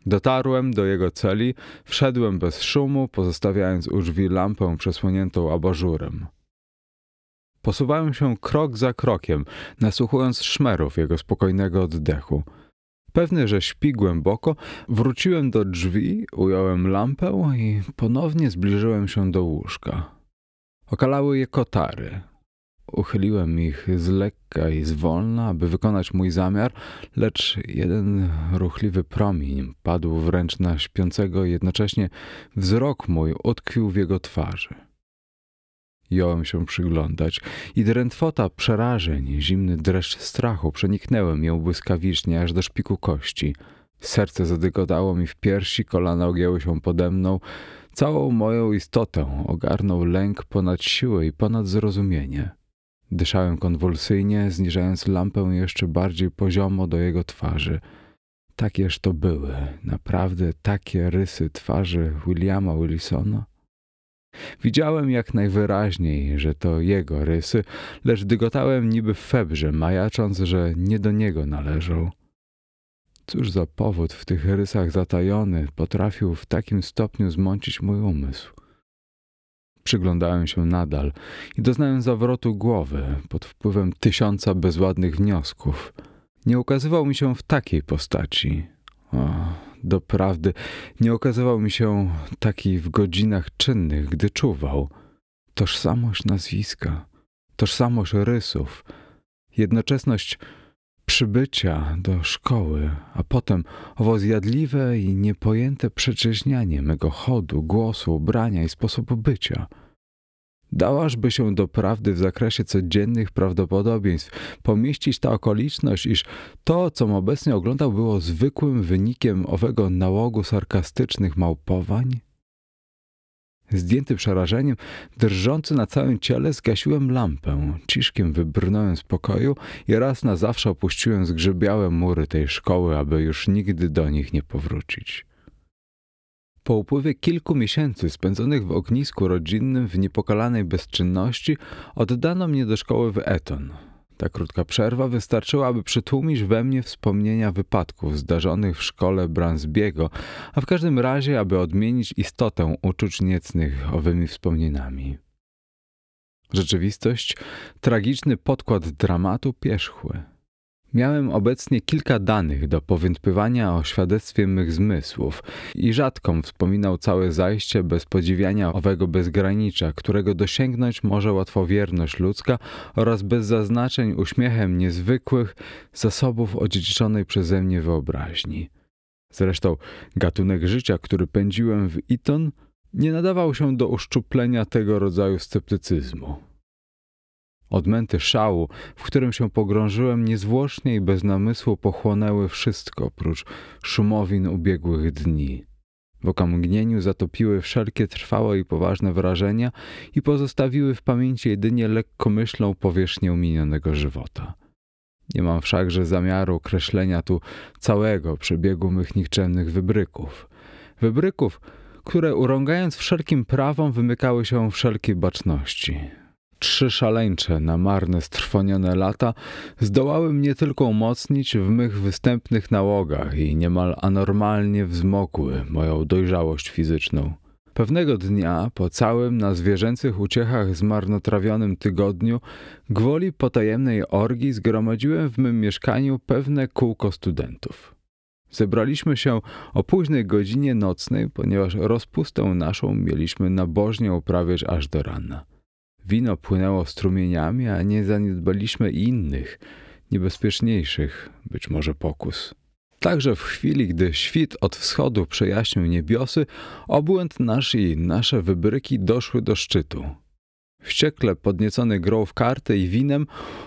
Dotarłem do jego celi, wszedłem bez szumu, pozostawiając u drzwi lampę przesłoniętą abażurem. Posuwałem się krok za krokiem, nasłuchując szmerów jego spokojnego oddechu. Pewny, że śpi głęboko, wróciłem do drzwi, ująłem lampę i ponownie zbliżyłem się do łóżka. Okalały je kotary. Uchyliłem ich z lekka i zwolna, aby wykonać mój zamiar, lecz jeden ruchliwy promień padł wręcz na śpiącego, jednocześnie wzrok mój utkwił w jego twarzy. Jąłem się przyglądać i drętwota przerażeń, zimny dreszcz strachu przeniknęły mię błyskawicznie aż do szpiku kości. Serce zadygotało mi w piersi, kolana ogięły się pode mną. Całą moją istotę ogarnął lęk ponad siłę i ponad zrozumienie. Dyszałem konwulsyjnie, zniżając lampę jeszcze bardziej poziomo do jego twarzy. Takież to były, naprawdę takie rysy twarzy Williama Wilsona. Widziałem jak najwyraźniej, że to jego rysy, lecz dygotałem niby w febrze, majacząc, że nie do niego należą. Cóż za powód w tych rysach zatajony potrafił w takim stopniu zmącić mój umysł. Przyglądałem się nadal i doznałem zawrotu głowy pod wpływem tysiąca bezładnych wniosków. Nie ukazywał mi się w takiej postaci. Doprawdy nie okazywał mi się taki w godzinach czynnych, gdy czuwał. Tożsamość nazwiska, tożsamość rysów, jednoczesność przybycia do szkoły, a potem owo zjadliwe i niepojęte przeczeźnianie mego chodu, głosu, ubrania i sposobu bycia – Dałażby się do prawdy w zakresie codziennych prawdopodobieństw pomieścić ta okoliczność, iż to, co obecnie oglądał, było zwykłym wynikiem owego nałogu sarkastycznych małpowań? Zdjęty przerażeniem, drżący na całym ciele, zgasiłem lampę, ciszkiem wybrnąłem z pokoju i raz na zawsze opuściłem zgrzybiałe mury tej szkoły, aby już nigdy do nich nie powrócić. Po upływie kilku miesięcy spędzonych w ognisku rodzinnym w niepokalanej bezczynności oddano mnie do szkoły w Eton. Ta krótka przerwa wystarczyła, aby przytłumić we mnie wspomnienia wypadków zdarzonych w szkole Bransbiego, a w każdym razie, aby odmienić istotę uczuć niecnych owymi wspomnieniami. Rzeczywistość, tragiczny podkład dramatu pierzchły. Miałem obecnie kilka danych do powątpywania o świadectwie mych zmysłów i rzadko wspominał całe zajście bez podziwiania owego bezgranicza, którego dosięgnąć może łatwowierność ludzka oraz bez zaznaczeń uśmiechem niezwykłych zasobów odziedziczonej przeze mnie wyobraźni. Zresztą gatunek życia, który pędziłem w Eton, nie nadawał się do uszczuplenia tego rodzaju sceptycyzmu. Odmęty szału, w którym się pogrążyłem, niezwłocznie i bez namysłu pochłonęły wszystko oprócz szumowin ubiegłych dni. W okamgnieniu zatopiły wszelkie trwałe i poważne wrażenia i pozostawiły w pamięci jedynie lekkomyślną powierzchnię minionego żywota. Nie mam wszakże zamiaru określenia tu całego przebiegu mych nikczemnych wybryków. Wybryków, które urągając wszelkim prawom wymykały się wszelkiej baczności. Trzy szaleńcze, na marne, strwonione lata zdołały mnie tylko umocnić w mych występnych nałogach i niemal anormalnie wzmokły moją dojrzałość fizyczną. Pewnego dnia, po całym na zwierzęcych uciechach zmarnotrawionym tygodniu, gwoli potajemnej orgii zgromadziłem w mym mieszkaniu pewne kółko studentów. Zebraliśmy się o późnej godzinie nocnej, ponieważ rozpustę naszą mieliśmy nabożnie uprawiać aż do rana. Wino płynęło strumieniami, a nie zaniedbaliśmy innych, niebezpieczniejszych, być może pokus. Także w chwili, gdy świt od wschodu przejaśnił niebiosy, obłęd nasz i nasze wybryki doszły do szczytu. Wściekle podniecony grą w karty i winem,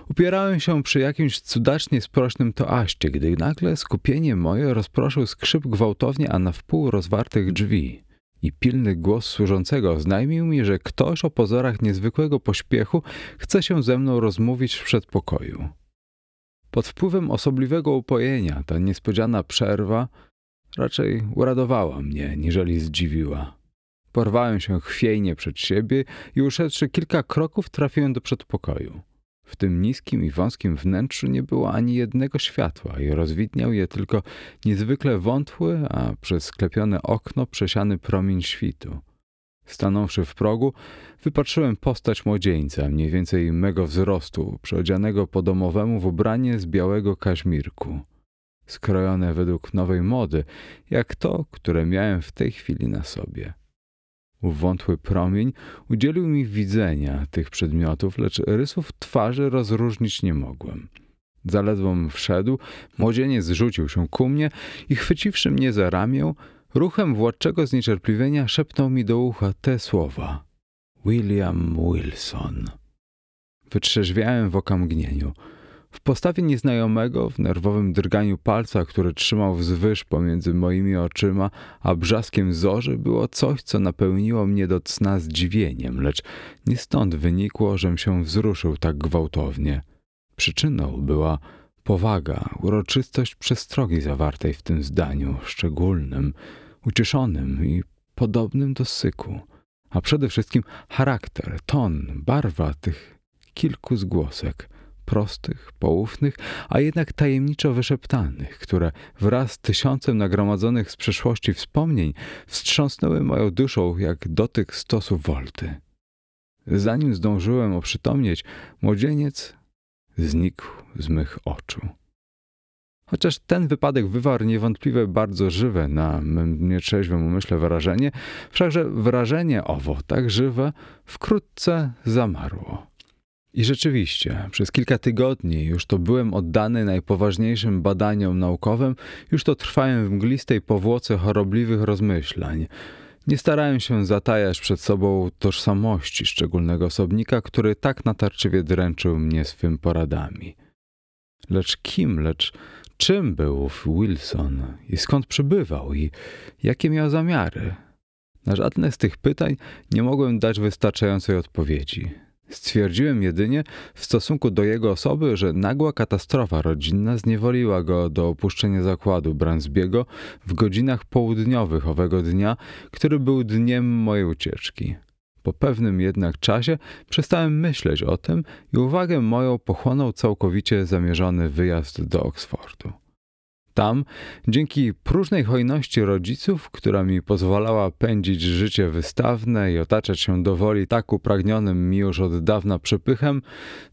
upierałem się przy jakimś cudacznie sprośnym toaście, gdy nagle skupienie moje rozproszył skrzyp gwałtownie, a na wpół rozwartych drzwi i pilny głos służącego znajmił mi, że ktoś o pozorach niezwykłego pośpiechu chce się ze mną rozmówić w przedpokoju. Pod wpływem osobliwego upojenia ta niespodziana przerwa raczej uradowała mnie, niżeli zdziwiła. Porwałem się chwiejnie przed siebie i uszedłszy kilka kroków trafiłem do przedpokoju. W tym niskim i wąskim wnętrzu nie było ani jednego światła i rozwidniał je tylko niezwykle wątły, a przez sklepione okno przesiany promień świtu. Stanąwszy w progu, wypatrzyłem postać młodzieńca, mniej więcej mego wzrostu, przeodzianego po domowemu w ubranie z białego kaźmirku. Skrojone według nowej mody, jak to, które miałem w tej chwili na sobie. Wątły promień udzielił mi widzenia tych przedmiotów, lecz rysów twarzy rozróżnić nie mogłem. Zaledwom wszedł, młodzieniec zrzucił się ku mnie i chwyciwszy mnie za ramię, ruchem władczego zniecierpliwienia szepnął mi do ucha te słowa. William Wilson. Wytrzeźwiałem w okamgnieniu – w postawie nieznajomego, w nerwowym drganiu palca, który trzymał wzwyż pomiędzy moimi oczyma, a brzaskiem zorzy, było coś, co napełniło mnie do cna zdziwieniem, lecz nie stąd wynikło, żem się wzruszył tak gwałtownie. Przyczyną była powaga, uroczystość przestrogi zawartej w tym zdaniu, szczególnym, ucieszonym i podobnym do syku, a przede wszystkim charakter, ton, barwa tych kilku zgłosek – prostych, poufnych, a jednak tajemniczo wyszeptanych, które wraz z tysiącem nagromadzonych z przeszłości wspomnień wstrząsnęły moją duszą jak dotyk stosu wolty. Zanim zdążyłem oprzytomnieć, młodzieniec znikł z mych oczu. Chociaż ten wypadek wywarł niewątpliwie bardzo żywe na mym nietrzeźwym umyśle wrażenie, wszakże wrażenie owo, tak żywe, wkrótce zamarło. I rzeczywiście, przez kilka tygodni już to byłem oddany najpoważniejszym badaniom naukowym, już to trwałem w mglistej powłoce chorobliwych rozmyślań. Nie starałem się zatajać przed sobą tożsamości szczególnego osobnika, który tak natarczywie dręczył mnie swym poradami. Lecz kim, lecz czym był Wilson i skąd przybywał i jakie miał zamiary? Na żadne z tych pytań nie mogłem dać wystarczającej odpowiedzi. Stwierdziłem jedynie w stosunku do jego osoby, że nagła katastrofa rodzinna zniewoliła go do opuszczenia zakładu Bransbiego w godzinach południowych owego dnia, który był dniem mojej ucieczki. Po pewnym jednak czasie przestałem myśleć o tym i uwagę moją pochłonął całkowicie zamierzony wyjazd do Oksfordu. Tam, dzięki próżnej hojności rodziców, która mi pozwalała pędzić życie wystawne i otaczać się dowoli tak upragnionym mi już od dawna przepychem,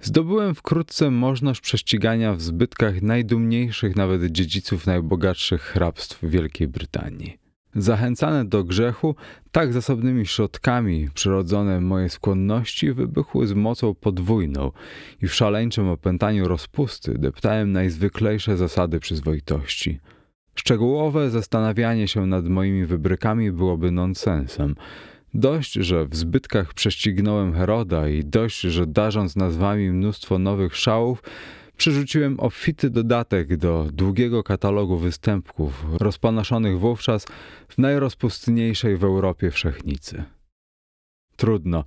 zdobyłem wkrótce możność prześcigania w zbytkach najdumniejszych nawet dziedziców najbogatszych hrabstw Wielkiej Brytanii. Zachęcane do grzechu, tak zasobnymi środkami przyrodzone moje skłonności wybuchły z mocą podwójną i w szaleńczym opętaniu rozpusty deptałem najzwyklejsze zasady przyzwoitości. Szczegółowe zastanawianie się nad moimi wybrykami byłoby nonsensem. Dość, że w zbytkach prześcignąłem Heroda i dość, że darząc nazwami mnóstwo nowych szałów, Przyrzuciłem obfity dodatek do długiego katalogu występków, rozpanoszonych wówczas w najrozpustniejszej w Europie wszechnicy. Trudno.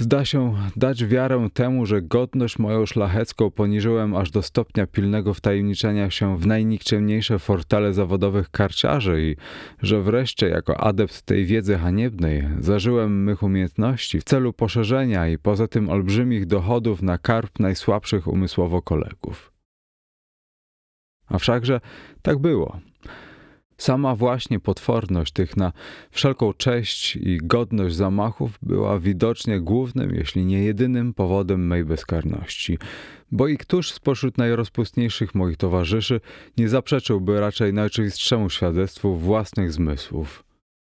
Zda się dać wiarę temu, że godność moją szlachecką poniżyłem aż do stopnia pilnego wtajemniczenia się w najnikczemniejsze fortele zawodowych karciarzy i że wreszcie jako adept tej wiedzy haniebnej zażyłem mych umiejętności w celu poszerzenia i poza tym olbrzymich dochodów na karp najsłabszych umysłowo kolegów. A wszakże tak było. Sama właśnie potworność tych na wszelką cześć i godność zamachów była widocznie głównym, jeśli nie jedynym powodem mej bezkarności. Bo i któż spośród najrozpustniejszych moich towarzyszy nie zaprzeczyłby raczej najoczywistszemu świadectwu własnych zmysłów,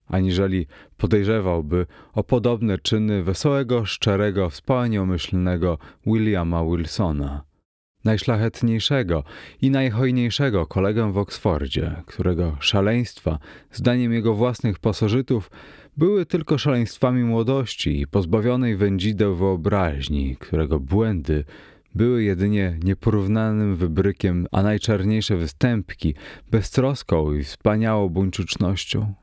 aniżeli podejrzewałby o podobne czyny wesołego, szczerego, wspaniałomyślnego Williama Wilsona najszlachetniejszego i najhojniejszego kolegę w Oksfordzie, którego szaleństwa, zdaniem jego własnych pasożytów, były tylko szaleństwami młodości i pozbawionej wędzideł wyobraźni, którego błędy były jedynie nieporównanym wybrykiem, a najczarniejsze występki beztroską i wspaniałą buńczucznością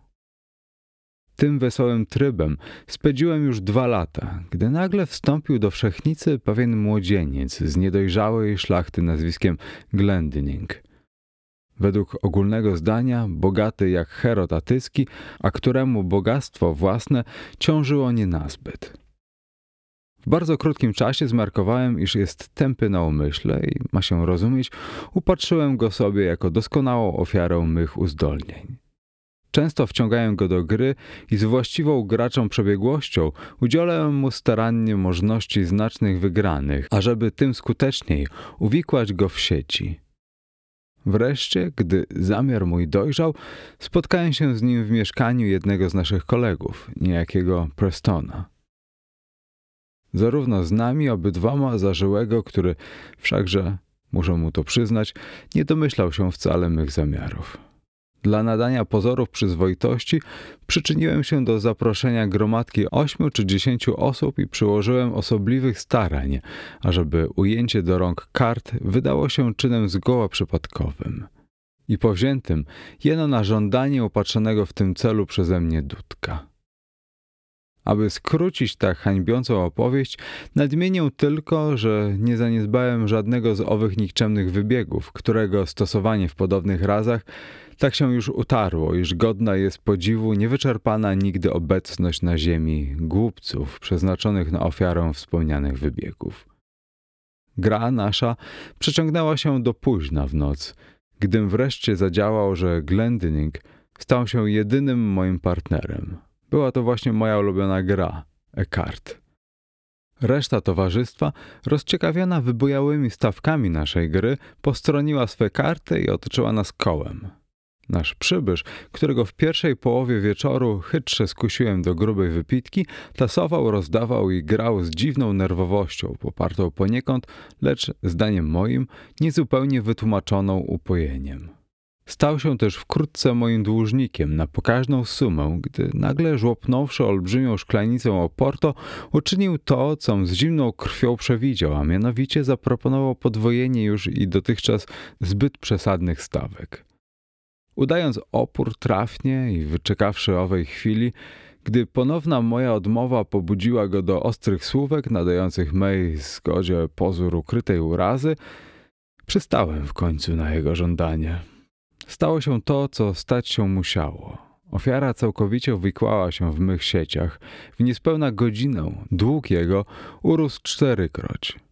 tym wesołym trybem spędziłem już dwa lata, gdy nagle wstąpił do wszechnicy pewien młodzieniec z niedojrzałej szlachty nazwiskiem Glendinning. Według ogólnego zdania bogaty jak Herod Atyski, a któremu bogactwo własne ciążyło nie nazbyt. W bardzo krótkim czasie zmarkowałem, iż jest tępy na umyśle i, ma się rozumieć, upatrzyłem go sobie jako doskonałą ofiarę mych uzdolnień. Często wciągają go do gry i z właściwą graczą przebiegłością udzielałem mu starannie możliwości znacznych wygranych, ażeby tym skuteczniej uwikłać go w sieci. Wreszcie, gdy zamiar mój dojrzał, spotkałem się z nim w mieszkaniu jednego z naszych kolegów, niejakiego Prestona. Zarówno z nami obydwoma zażyłego, który wszakże, muszę mu to przyznać, nie domyślał się wcale mych zamiarów. Dla nadania pozorów przyzwoitości przyczyniłem się do zaproszenia gromadki ośmiu czy dziesięciu osób i przyłożyłem osobliwych starań, ażeby ujęcie do rąk kart wydało się czynem zgoła przypadkowym i powziętym jeno na żądanie upatrzonego w tym celu przeze mnie Dudka. Aby skrócić tak hańbiącą opowieść, nadmienię tylko, że nie zaniedbałem żadnego z owych nikczemnych wybiegów, którego stosowanie w podobnych razach tak się już utarło, iż godna jest podziwu niewyczerpana nigdy obecność na ziemi głupców przeznaczonych na ofiarę wspomnianych wybiegów. Gra nasza przeciągnęła się do późna w noc, gdym wreszcie zadziałał, że Glendinning stał się jedynym moim partnerem. Była to właśnie moja ulubiona gra, Ekart. Reszta towarzystwa, rozciekawiona wybujałymi stawkami naszej gry, postroniła swe karty i otoczyła nas kołem. Nasz przybysz, którego w pierwszej połowie wieczoru chytrze skusiłem do grubej wypitki, tasował, rozdawał i grał z dziwną nerwowością, popartą poniekąd, lecz zdaniem moim, niezupełnie wytłumaczoną upojeniem. Stał się też wkrótce moim dłużnikiem na pokaźną sumę, gdy nagle żłopnąwszy olbrzymią szklanicę Oporto, uczynił to, co z zimną krwią przewidział, a mianowicie zaproponował podwojenie już i dotychczas zbyt przesadnych stawek. Udając opór trafnie i wyczekawszy owej chwili, Gdy ponowna moja odmowa pobudziła go do ostrych słówek nadających mej zgodzie pozór ukrytej urazy, przystałem w końcu na jego żądanie. Stało się to, co stać się musiało. Ofiara całkowicie uwikłała się w mych sieciach. W niespełna godzinę dług jego urósł czterykroć.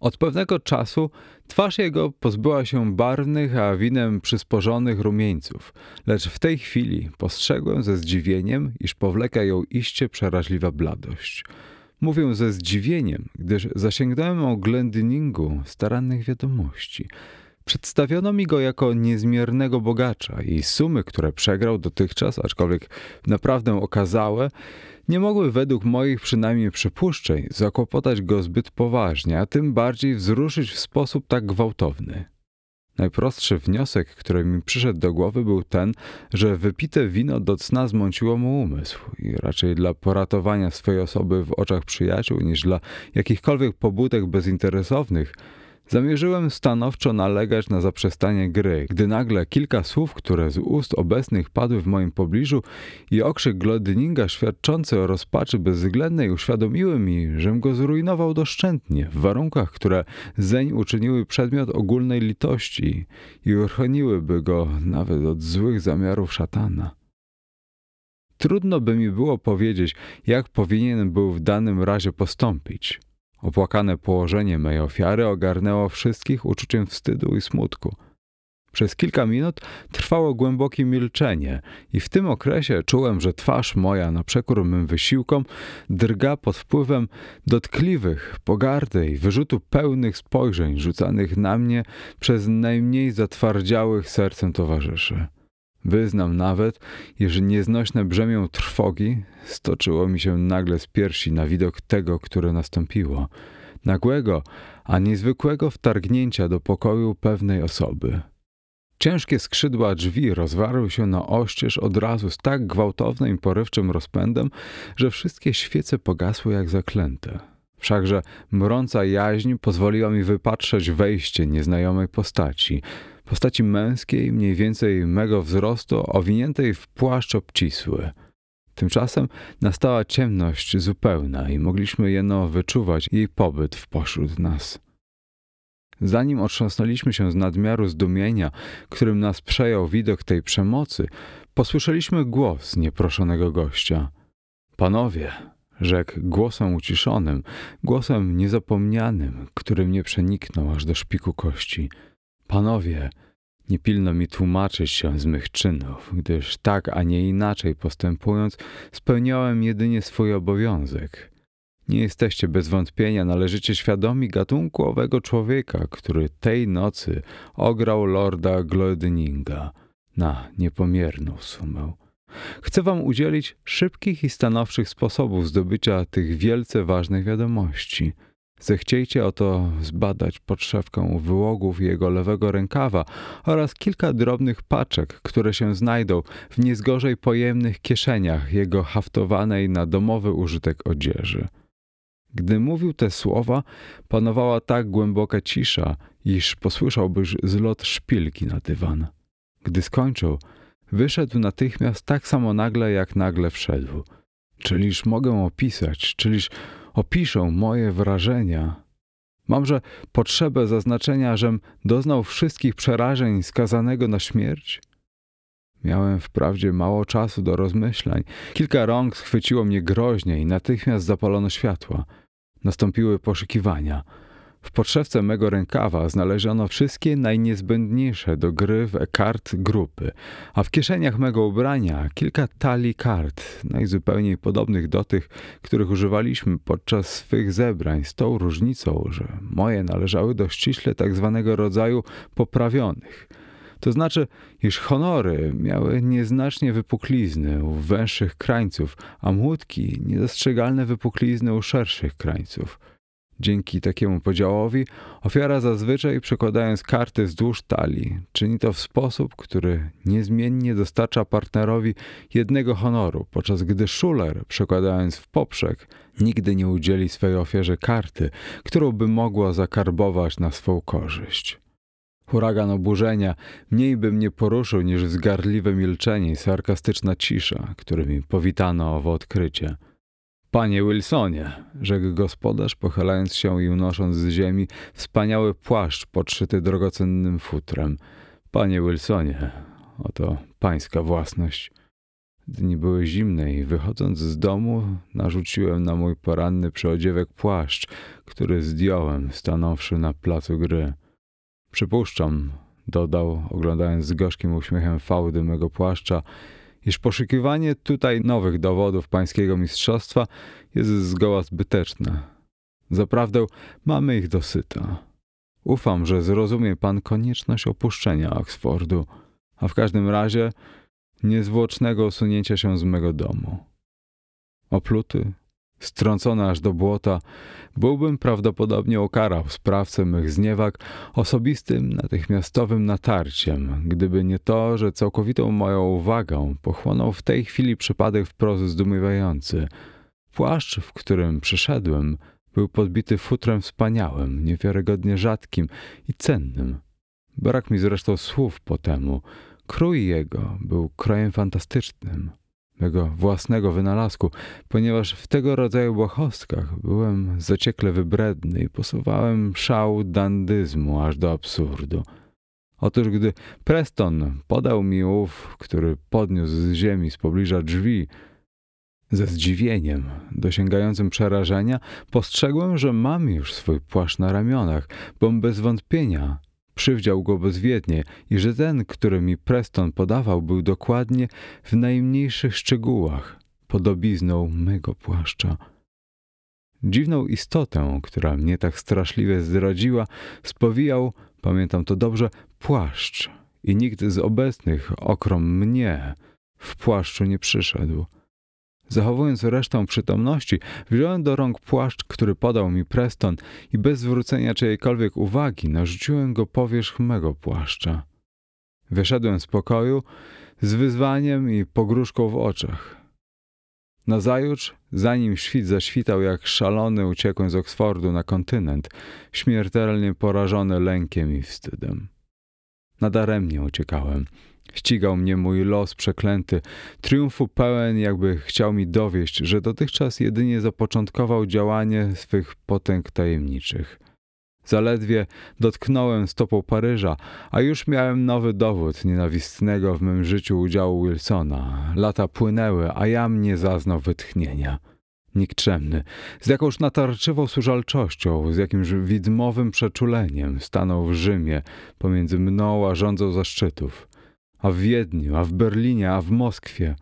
Od pewnego czasu twarz jego pozbyła się barwnych, a winem przysporzonych rumieńców, lecz w tej chwili postrzegłem ze zdziwieniem, iż powleka ją iście przeraźliwa bladość. Mówię ze zdziwieniem, gdyż zasięgnąłem o Glendyningu starannych wiadomości – Przedstawiono mi go jako niezmiernego bogacza i sumy, które przegrał dotychczas, aczkolwiek naprawdę okazałe, nie mogły według moich przynajmniej przypuszczeń zakłopotać go zbyt poważnie, a tym bardziej wzruszyć w sposób tak gwałtowny. Najprostszy wniosek, który mi przyszedł do głowy, był ten, że wypite wino do cna zmąciło mu umysł i raczej dla poratowania swojej osoby w oczach przyjaciół niż dla jakichkolwiek pobudek bezinteresownych – Zamierzyłem stanowczo nalegać na zaprzestanie gry, gdy nagle kilka słów, które z ust obecnych padły w moim pobliżu i okrzyk Glodninga świadczący o rozpaczy bezwzględnej uświadomiły mi, żem go zrujnował doszczętnie w warunkach, które zeń uczyniły przedmiot ogólnej litości i uchroniłyby go nawet od złych zamiarów szatana. Trudno by mi było powiedzieć, jak powinien był w danym razie postąpić. Opłakane położenie mej ofiary ogarnęło wszystkich uczuciem wstydu i smutku. Przez kilka minut trwało głębokie milczenie i w tym okresie czułem, że twarz moja na przekór mym wysiłkom drga pod wpływem dotkliwych, pogardy i wyrzutu pełnych spojrzeń rzucanych na mnie przez najmniej zatwardziałych sercem towarzyszy. Wyznam nawet, iż nieznośne brzemię trwogi stoczyło mi się nagle z piersi na widok tego, które nastąpiło. Nagłego, a niezwykłego wtargnięcia do pokoju pewnej osoby. Ciężkie skrzydła drzwi rozwarły się na oścież od razu z tak gwałtownym i porywczym rozpędem, że wszystkie świece pogasły jak zaklęte. Wszakże mrąca jaźń pozwoliła mi wypatrzeć wejście nieznajomej postaci – postaci męskiej, mniej więcej mego wzrostu, owiniętej w płaszcz obcisły. Tymczasem nastała ciemność zupełna i mogliśmy jeno wyczuwać jej pobyt w pośród nas. Zanim otrząsnęliśmy się z nadmiaru zdumienia, którym nas przejął widok tej przemocy, posłyszeliśmy głos nieproszonego gościa. Panowie, rzekł głosem uciszonym, głosem niezapomnianym, który mnie przeniknął aż do szpiku kości – Panowie, nie pilno mi tłumaczyć się z mych czynów, gdyż tak, a nie inaczej postępując, spełniałem jedynie swój obowiązek. Nie jesteście bez wątpienia należycie świadomi gatunku owego człowieka, który tej nocy ograł lorda Glodninga na niepomierną sumę. Chcę wam udzielić szybkich i stanowczych sposobów zdobycia tych wielce ważnych wiadomości – Zechciejcie oto zbadać podszewkę wyłogów jego lewego rękawa oraz kilka drobnych paczek, które się znajdą w niezgorzej pojemnych kieszeniach jego haftowanej na domowy użytek odzieży. Gdy mówił te słowa, panowała tak głęboka cisza, iż posłyszałbyś zlot szpilki na dywan. Gdy skończył, wyszedł natychmiast tak samo nagle, jak nagle wszedł. Czyliż mogę opisać, czyliż opiszę moje wrażenia. Mamże potrzebę zaznaczenia, żem doznał wszystkich przerażeń skazanego na śmierć? Miałem wprawdzie mało czasu do rozmyślań. Kilka rąk schwyciło mnie groźnie i natychmiast zapalono światła. Nastąpiły poszukiwania – w podszewce mego rękawa znaleziono wszystkie najniezbędniejsze do gry w kart grupy, a w kieszeniach mego ubrania kilka talii kart, najzupełniej podobnych do tych, których używaliśmy podczas swych zebrań, z tą różnicą, że moje należały do ściśle tak zwanego rodzaju poprawionych. To znaczy, iż honory miały nieznacznie wypuklizny u węższych krańców, a młotki niedostrzegalne wypuklizny u szerszych krańców. Dzięki takiemu podziałowi ofiara zazwyczaj przekładając karty wzdłuż talii, czyni to w sposób, który niezmiennie dostarcza partnerowi jednego honoru, podczas gdy szuler, przekładając w poprzek, nigdy nie udzieli swej ofierze karty, którą by mogła zakarbować na swą korzyść. Huragan oburzenia mniej by mnie poruszył niż wzgardliwe milczenie i sarkastyczna cisza, którymi powitano owo odkrycie. Panie Wilsonie, rzekł gospodarz, pochylając się i unosząc z ziemi wspaniały płaszcz podszyty drogocennym futrem. Panie Wilsonie, oto pańska własność. Dni były zimne i wychodząc z domu narzuciłem na mój poranny przyodziewek płaszcz, który zdjąłem, stanąwszy na placu gry. Przypuszczam, dodał, oglądając z gorzkim uśmiechem fałdy mego płaszcza, iż poszukiwanie tutaj nowych dowodów pańskiego mistrzostwa jest zgoła zbyteczne. Zaprawdę mamy ich dosyta. Ufam, że zrozumie pan konieczność opuszczenia Oxfordu, a w każdym razie niezwłocznego usunięcia się z mego domu. Opluty, strącony aż do błota, byłbym prawdopodobnie ukarał sprawcę mych zniewag osobistym, natychmiastowym natarciem, gdyby nie to, że całkowitą moją uwagę pochłonął w tej chwili przypadek wprost zdumiewający. Płaszcz, w którym przyszedłem, był podbity futrem wspaniałym, niewiarygodnie rzadkim i cennym. Brak mi zresztą słów po temu. Krój jego był krojem fantastycznym mego własnego wynalazku, ponieważ w tego rodzaju błahostkach byłem zaciekle wybredny i posuwałem szał dandyzmu aż do absurdu. Otóż gdy Preston podał mi ów, który podniósł z ziemi z pobliża drzwi, ze zdziwieniem, dosięgającym przerażenia, postrzegłem, że mam już swój płaszcz na ramionach, bom bez wątpienia przywdział go bezwiednie i że ten, który mi Preston podawał, był dokładnie w najmniejszych szczegółach podobizną mego płaszcza. Dziwną istotę, która mnie tak straszliwie zdradziła, spowijał, pamiętam to dobrze, płaszcz i nikt z obecnych, okrom mnie, w płaszczu nie przyszedł. Zachowując resztę przytomności, wziąłem do rąk płaszcz, który podał mi Preston i bez zwrócenia czyjejkolwiek uwagi narzuciłem go powierzch mego płaszcza. Wyszedłem z pokoju z wyzwaniem i pogróżką w oczach. Nazajutrz, zanim świt zaświtał jak szalony, uciekłem z Oksfordu na kontynent, śmiertelnie porażony lękiem i wstydem. Nadaremnie uciekałem – Ścigał mnie mój los przeklęty, triumfu pełen, jakby chciał mi dowieść, że dotychczas jedynie zapoczątkował działanie swych potęg tajemniczych. Zaledwie dotknąłem stopą Paryża, a już miałem nowy dowód nienawistnego w mym życiu udziału Wilsona. Lata płynęły, a ja mnie zaznał wytchnienia. Nikczemny, z jakąś natarczywą służalczością, z jakimś widmowym przeczuleniem stanął w Rzymie pomiędzy mną a rządzą zaszczytów a w Wiedniu, a w Berlinie, a w Moskwie.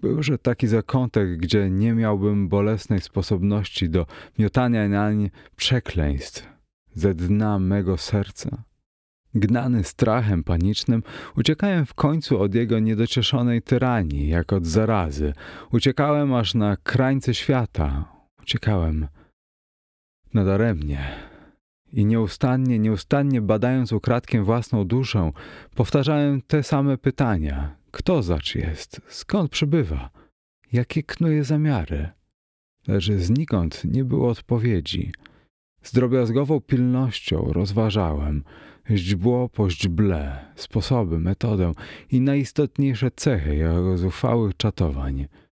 Byłże taki zakątek, gdzie nie miałbym bolesnej sposobności do miotania nań przekleństw ze dna mego serca. Gnany strachem panicznym, uciekałem w końcu od jego niedocieszonej tyranii, jak od zarazy. Uciekałem aż na krańce świata. Uciekałem nadaremnie i nieustannie, nieustannie badając ukradkiem własną duszę, powtarzałem te same pytania. Kto zacz jest? Skąd przybywa? Jakie knuje zamiary? Lecz znikąd nie było odpowiedzi. Z drobiazgową pilnością rozważałem źdźbło po źdźble, sposoby, metodę i najistotniejsze cechy jego zuchwałych czatowań –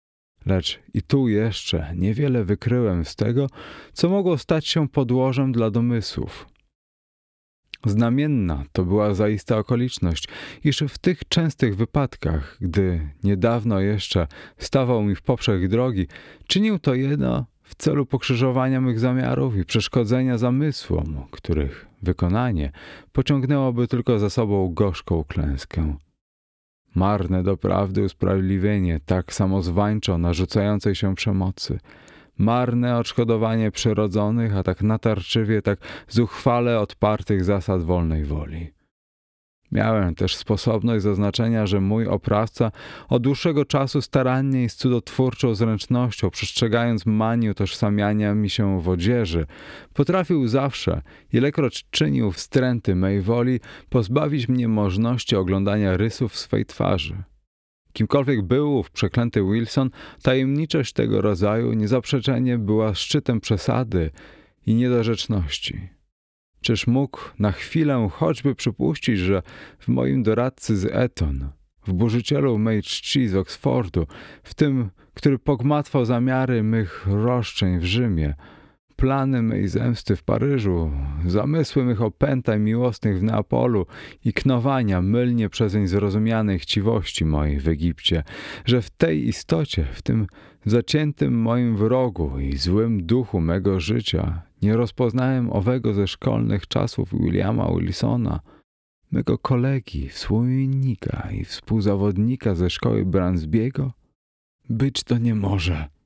Lecz i tu jeszcze niewiele wykryłem z tego, co mogło stać się podłożem dla domysłów. Znamienna to była zaista okoliczność, iż w tych częstych wypadkach, gdy niedawno jeszcze stawał mi w poprzek drogi, czynił to jedno w celu pokrzyżowania mych zamiarów i przeszkodzenia zamysłom, których wykonanie pociągnęłoby tylko za sobą gorzką klęskę. Marne doprawdy usprawiedliwienie tak samozwańczo narzucającej się przemocy. Marne odszkodowanie przyrodzonych, a tak natarczywie, tak zuchwale odpartych zasad wolnej woli. Miałem też sposobność zaznaczenia, że mój oprawca od dłuższego czasu starannie i z cudotwórczą zręcznością, przestrzegając manii utożsamiania mi się w odzieży, potrafił zawsze, ilekroć czynił wstręty mej woli, pozbawić mnie możliwości oglądania rysów swej twarzy. Kimkolwiek był ów przeklęty Wilson, tajemniczość tego rodzaju niezaprzeczenie była szczytem przesady i niedorzeczności. Czyż mógł na chwilę choćby przypuścić, że w moim doradcy z Eton, w burzycielu mej czci z Oksfordu, w tym, który pogmatwał zamiary mych roszczeń w Rzymie, plany mej zemsty w Paryżu, zamysły mych opętań miłosnych w Neapolu i knowania mylnie przezeń zrozumianej chciwości mojej w Egipcie, że w tej istocie, w tym zaciętym moim wrogu i złym duchu mego życia nie rozpoznałem owego ze szkolnych czasów Williama Wilsona, mego kolegi, współmiennika i współzawodnika ze szkoły Bransbiego? Być to nie może.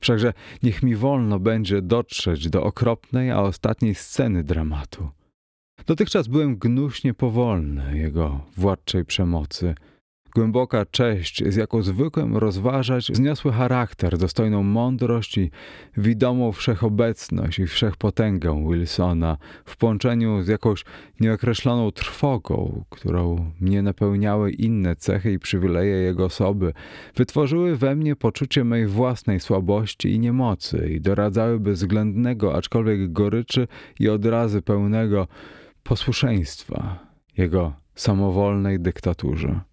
Wszakże niech mi wolno będzie dotrzeć do okropnej, a ostatniej sceny dramatu. Dotychczas byłem gnuśnie powolny jego władczej przemocy – Głęboka cześć, z jaką zwykłem rozważać wzniosły charakter, dostojną mądrość i widomą wszechobecność i wszechpotęgę Wilsona w połączeniu z jakąś nieokreśloną trwogą, którą mnie napełniały inne cechy i przywileje jego osoby, wytworzyły we mnie poczucie mej własnej słabości i niemocy i doradzały bezwzględnego, aczkolwiek goryczy i odrazy pełnego posłuszeństwa jego samowolnej dyktaturze.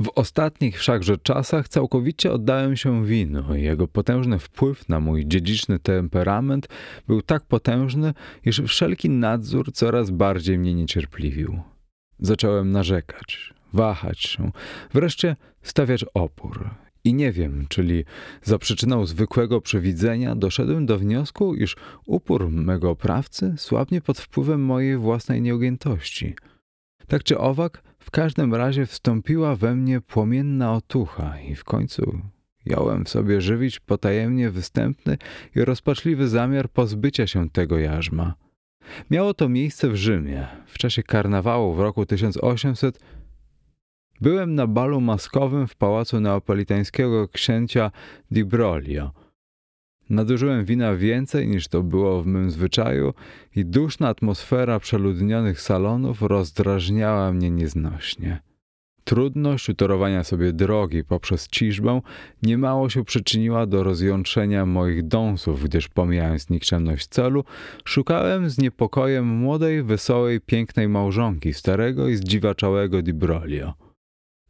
W ostatnich wszakże czasach całkowicie oddałem się winu i jego potężny wpływ na mój dziedziczny temperament był tak potężny, iż wszelki nadzór coraz bardziej mnie niecierpliwił. Zacząłem narzekać, wahać się, wreszcie stawiać opór. I nie wiem, czyli za przyczyną zwykłego przewidzenia doszedłem do wniosku, iż upór mego oprawcy słabnie pod wpływem mojej własnej nieugiętości. Tak czy owak, w każdym razie wstąpiła we mnie płomienna otucha i w końcu jąłem w sobie żywić potajemnie występny i rozpaczliwy zamiar pozbycia się tego jarzma. Miało to miejsce w Rzymie. W czasie karnawału w roku 1800 byłem na balu maskowym w pałacu neapolitańskiego księcia Di Broglio – Nadużyłem wina więcej niż to było w mym zwyczaju i duszna atmosfera przeludnionych salonów rozdrażniała mnie nieznośnie. Trudność utorowania sobie drogi poprzez ciżbę niemało się przyczyniła do rozjątrzenia moich dąsów, gdyż pomijając nikczemność celu, szukałem z niepokojem młodej, wesołej, pięknej małżonki starego i zdziwaczałego Di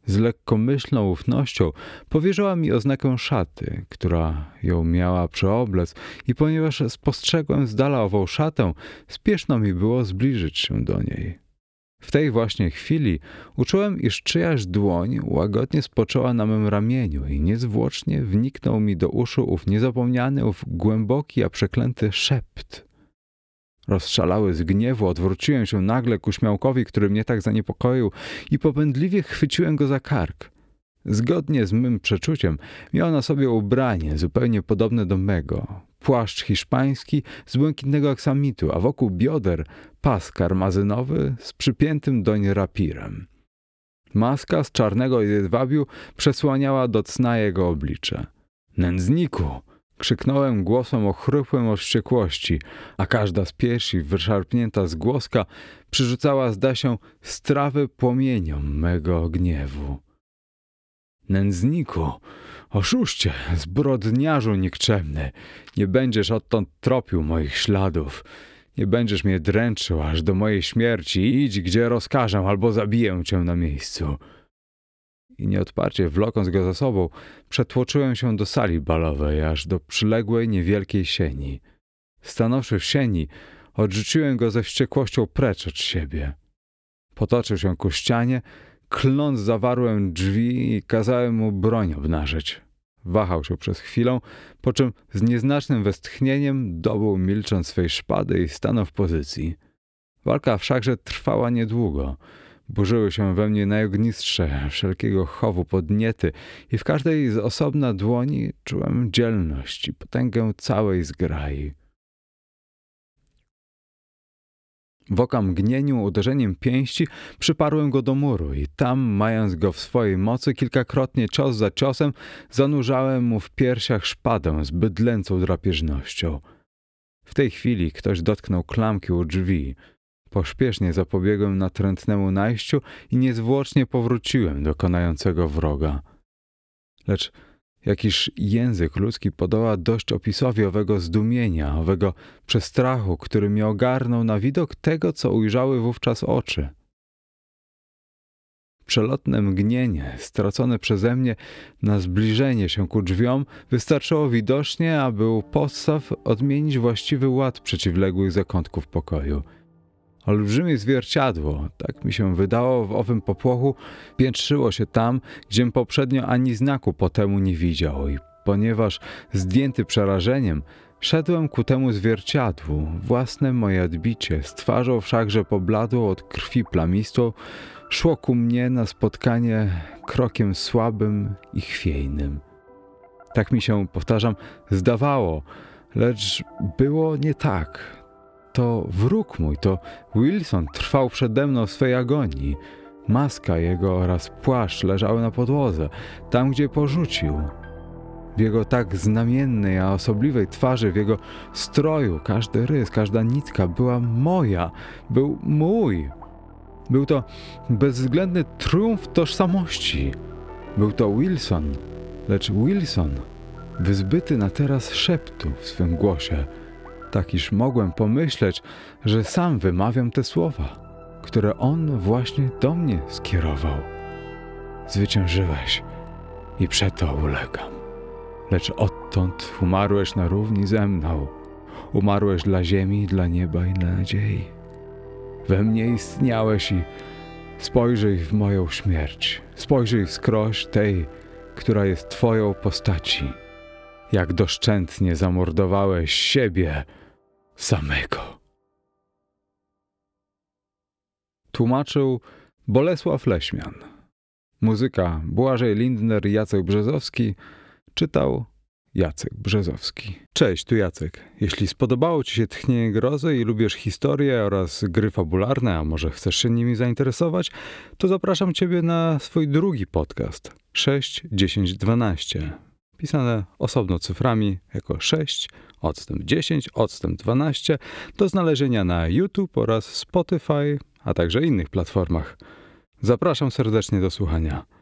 z lekkomyślną ufnością powierzyła mi oznakę szaty, która ją miała przeoblec i ponieważ spostrzegłem z dala ową szatę, spieszno mi było zbliżyć się do niej. W tej właśnie chwili uczułem, iż czyjaś dłoń łagodnie spoczęła na mym ramieniu i niezwłocznie wniknął mi do uszu ów niezapomniany, ów głęboki, a przeklęty szept. Rozszalały z gniewu, odwróciłem się nagle ku śmiałkowi, który mnie tak zaniepokoił i popędliwie chwyciłem go za kark. Zgodnie z mym przeczuciem miał na sobie ubranie zupełnie podobne do mego. Płaszcz hiszpański z błękitnego aksamitu, a wokół bioder pas karmazynowy z przypiętym doń rapirem. Maska z czarnego jedwabiu przesłaniała do cna jego oblicze. Nędzniku! Krzyknąłem głosem ochrypłym od wściekłości, a każda z piersi wyszarpnięta z głoska przyrzucała zda się strawy płomieniom mego gniewu. Nędzniku, oszuście, zbrodniarzu nikczemny, nie będziesz odtąd tropił moich śladów. Nie będziesz mnie dręczył aż do mojej śmierci. Idź, gdzie rozkażę, albo zabiję cię na miejscu i nieodparcie wlokąc go za sobą, przetłoczyłem się do sali balowej, aż do przyległej niewielkiej sieni. Stanowszy w sieni, odrzuciłem go ze wściekłością precz od siebie. Potoczył się ku ścianie, kląc zawarłem drzwi i kazałem mu broń obnażyć. Wahał się przez chwilę, po czym z nieznacznym westchnieniem dobył milcząc swej szpady i stanął w pozycji. Walka wszakże trwała niedługo. Burzyły się we mnie najognistsze wszelkiego chowu podniety i w każdej z osobna dłoni czułem dzielność i potęgę całej zgrai. W oka mgnieniu uderzeniem pięści przyparłem go do muru i tam, mając go w swojej mocy, kilkakrotnie cios za ciosem zanurzałem mu w piersiach szpadę z bydlęcą drapieżnością. W tej chwili ktoś dotknął klamki u drzwi – Pośpiesznie zapobiegłem natrętnemu najściu i niezwłocznie powróciłem do konającego wroga. Lecz jakiż język ludzki podoła dość opisowi owego zdumienia, owego przestrachu, który mnie ogarnął na widok tego, co ujrzały wówczas oczy. Przelotne mgnienie, stracone przeze mnie na zbliżenie się ku drzwiom, wystarczyło widocznie, aby u podstaw odmienić właściwy ład przeciwległych zakątków pokoju. Olbrzymie zwierciadło, tak mi się wydało, w owym popłochu piętrzyło się tam, gdziem poprzednio ani znaku po temu nie widział i ponieważ zdjęty przerażeniem, szedłem ku temu zwierciadłu, własne moje odbicie, z twarzą wszakże pobladłą od krwi plamistą, szło ku mnie na spotkanie krokiem słabym i chwiejnym. Tak mi się, powtarzam, zdawało, lecz było nie tak. To wróg mój, to Wilson trwał przede mną w swej agonii. Maska jego oraz płaszcz leżały na podłodze, tam gdzie porzucił. W jego tak znamiennej, a osobliwej twarzy, w jego stroju, każdy rys, każda nitka była moja, był mój. Był to bezwzględny triumf tożsamości. Był to Wilson, lecz Wilson, wyzbyty na teraz szeptu w swym głosie, tak iż mogłem pomyśleć, że sam wymawiam te słowa, które on właśnie do mnie skierował. Zwyciężyłeś i przeto ulegam. Lecz odtąd umarłeś na równi ze mną. Umarłeś dla ziemi, dla nieba i dla nadziei we mnie istniałeś i spojrzyj w moją śmierć, spojrzyj wskroś tej, która jest Twoją postaci, jak doszczętnie zamordowałeś siebie samego. Tłumaczył Bolesław Leśmian. Muzyka Błażej Lindner Jacek Brzezowski czytał Jacek Brzezowski. Cześć, tu Jacek. Jeśli spodobało Ci się Tchnienie Grozy i lubisz historię oraz gry fabularne, a może chcesz się nimi zainteresować, to zapraszam Ciebie na swój drugi podcast 6, 10, 12. Pisane osobno cyframi jako 6, odstęp 10, odstęp 12 do znalezienia na YouTube oraz Spotify, a także innych platformach. Zapraszam serdecznie do słuchania.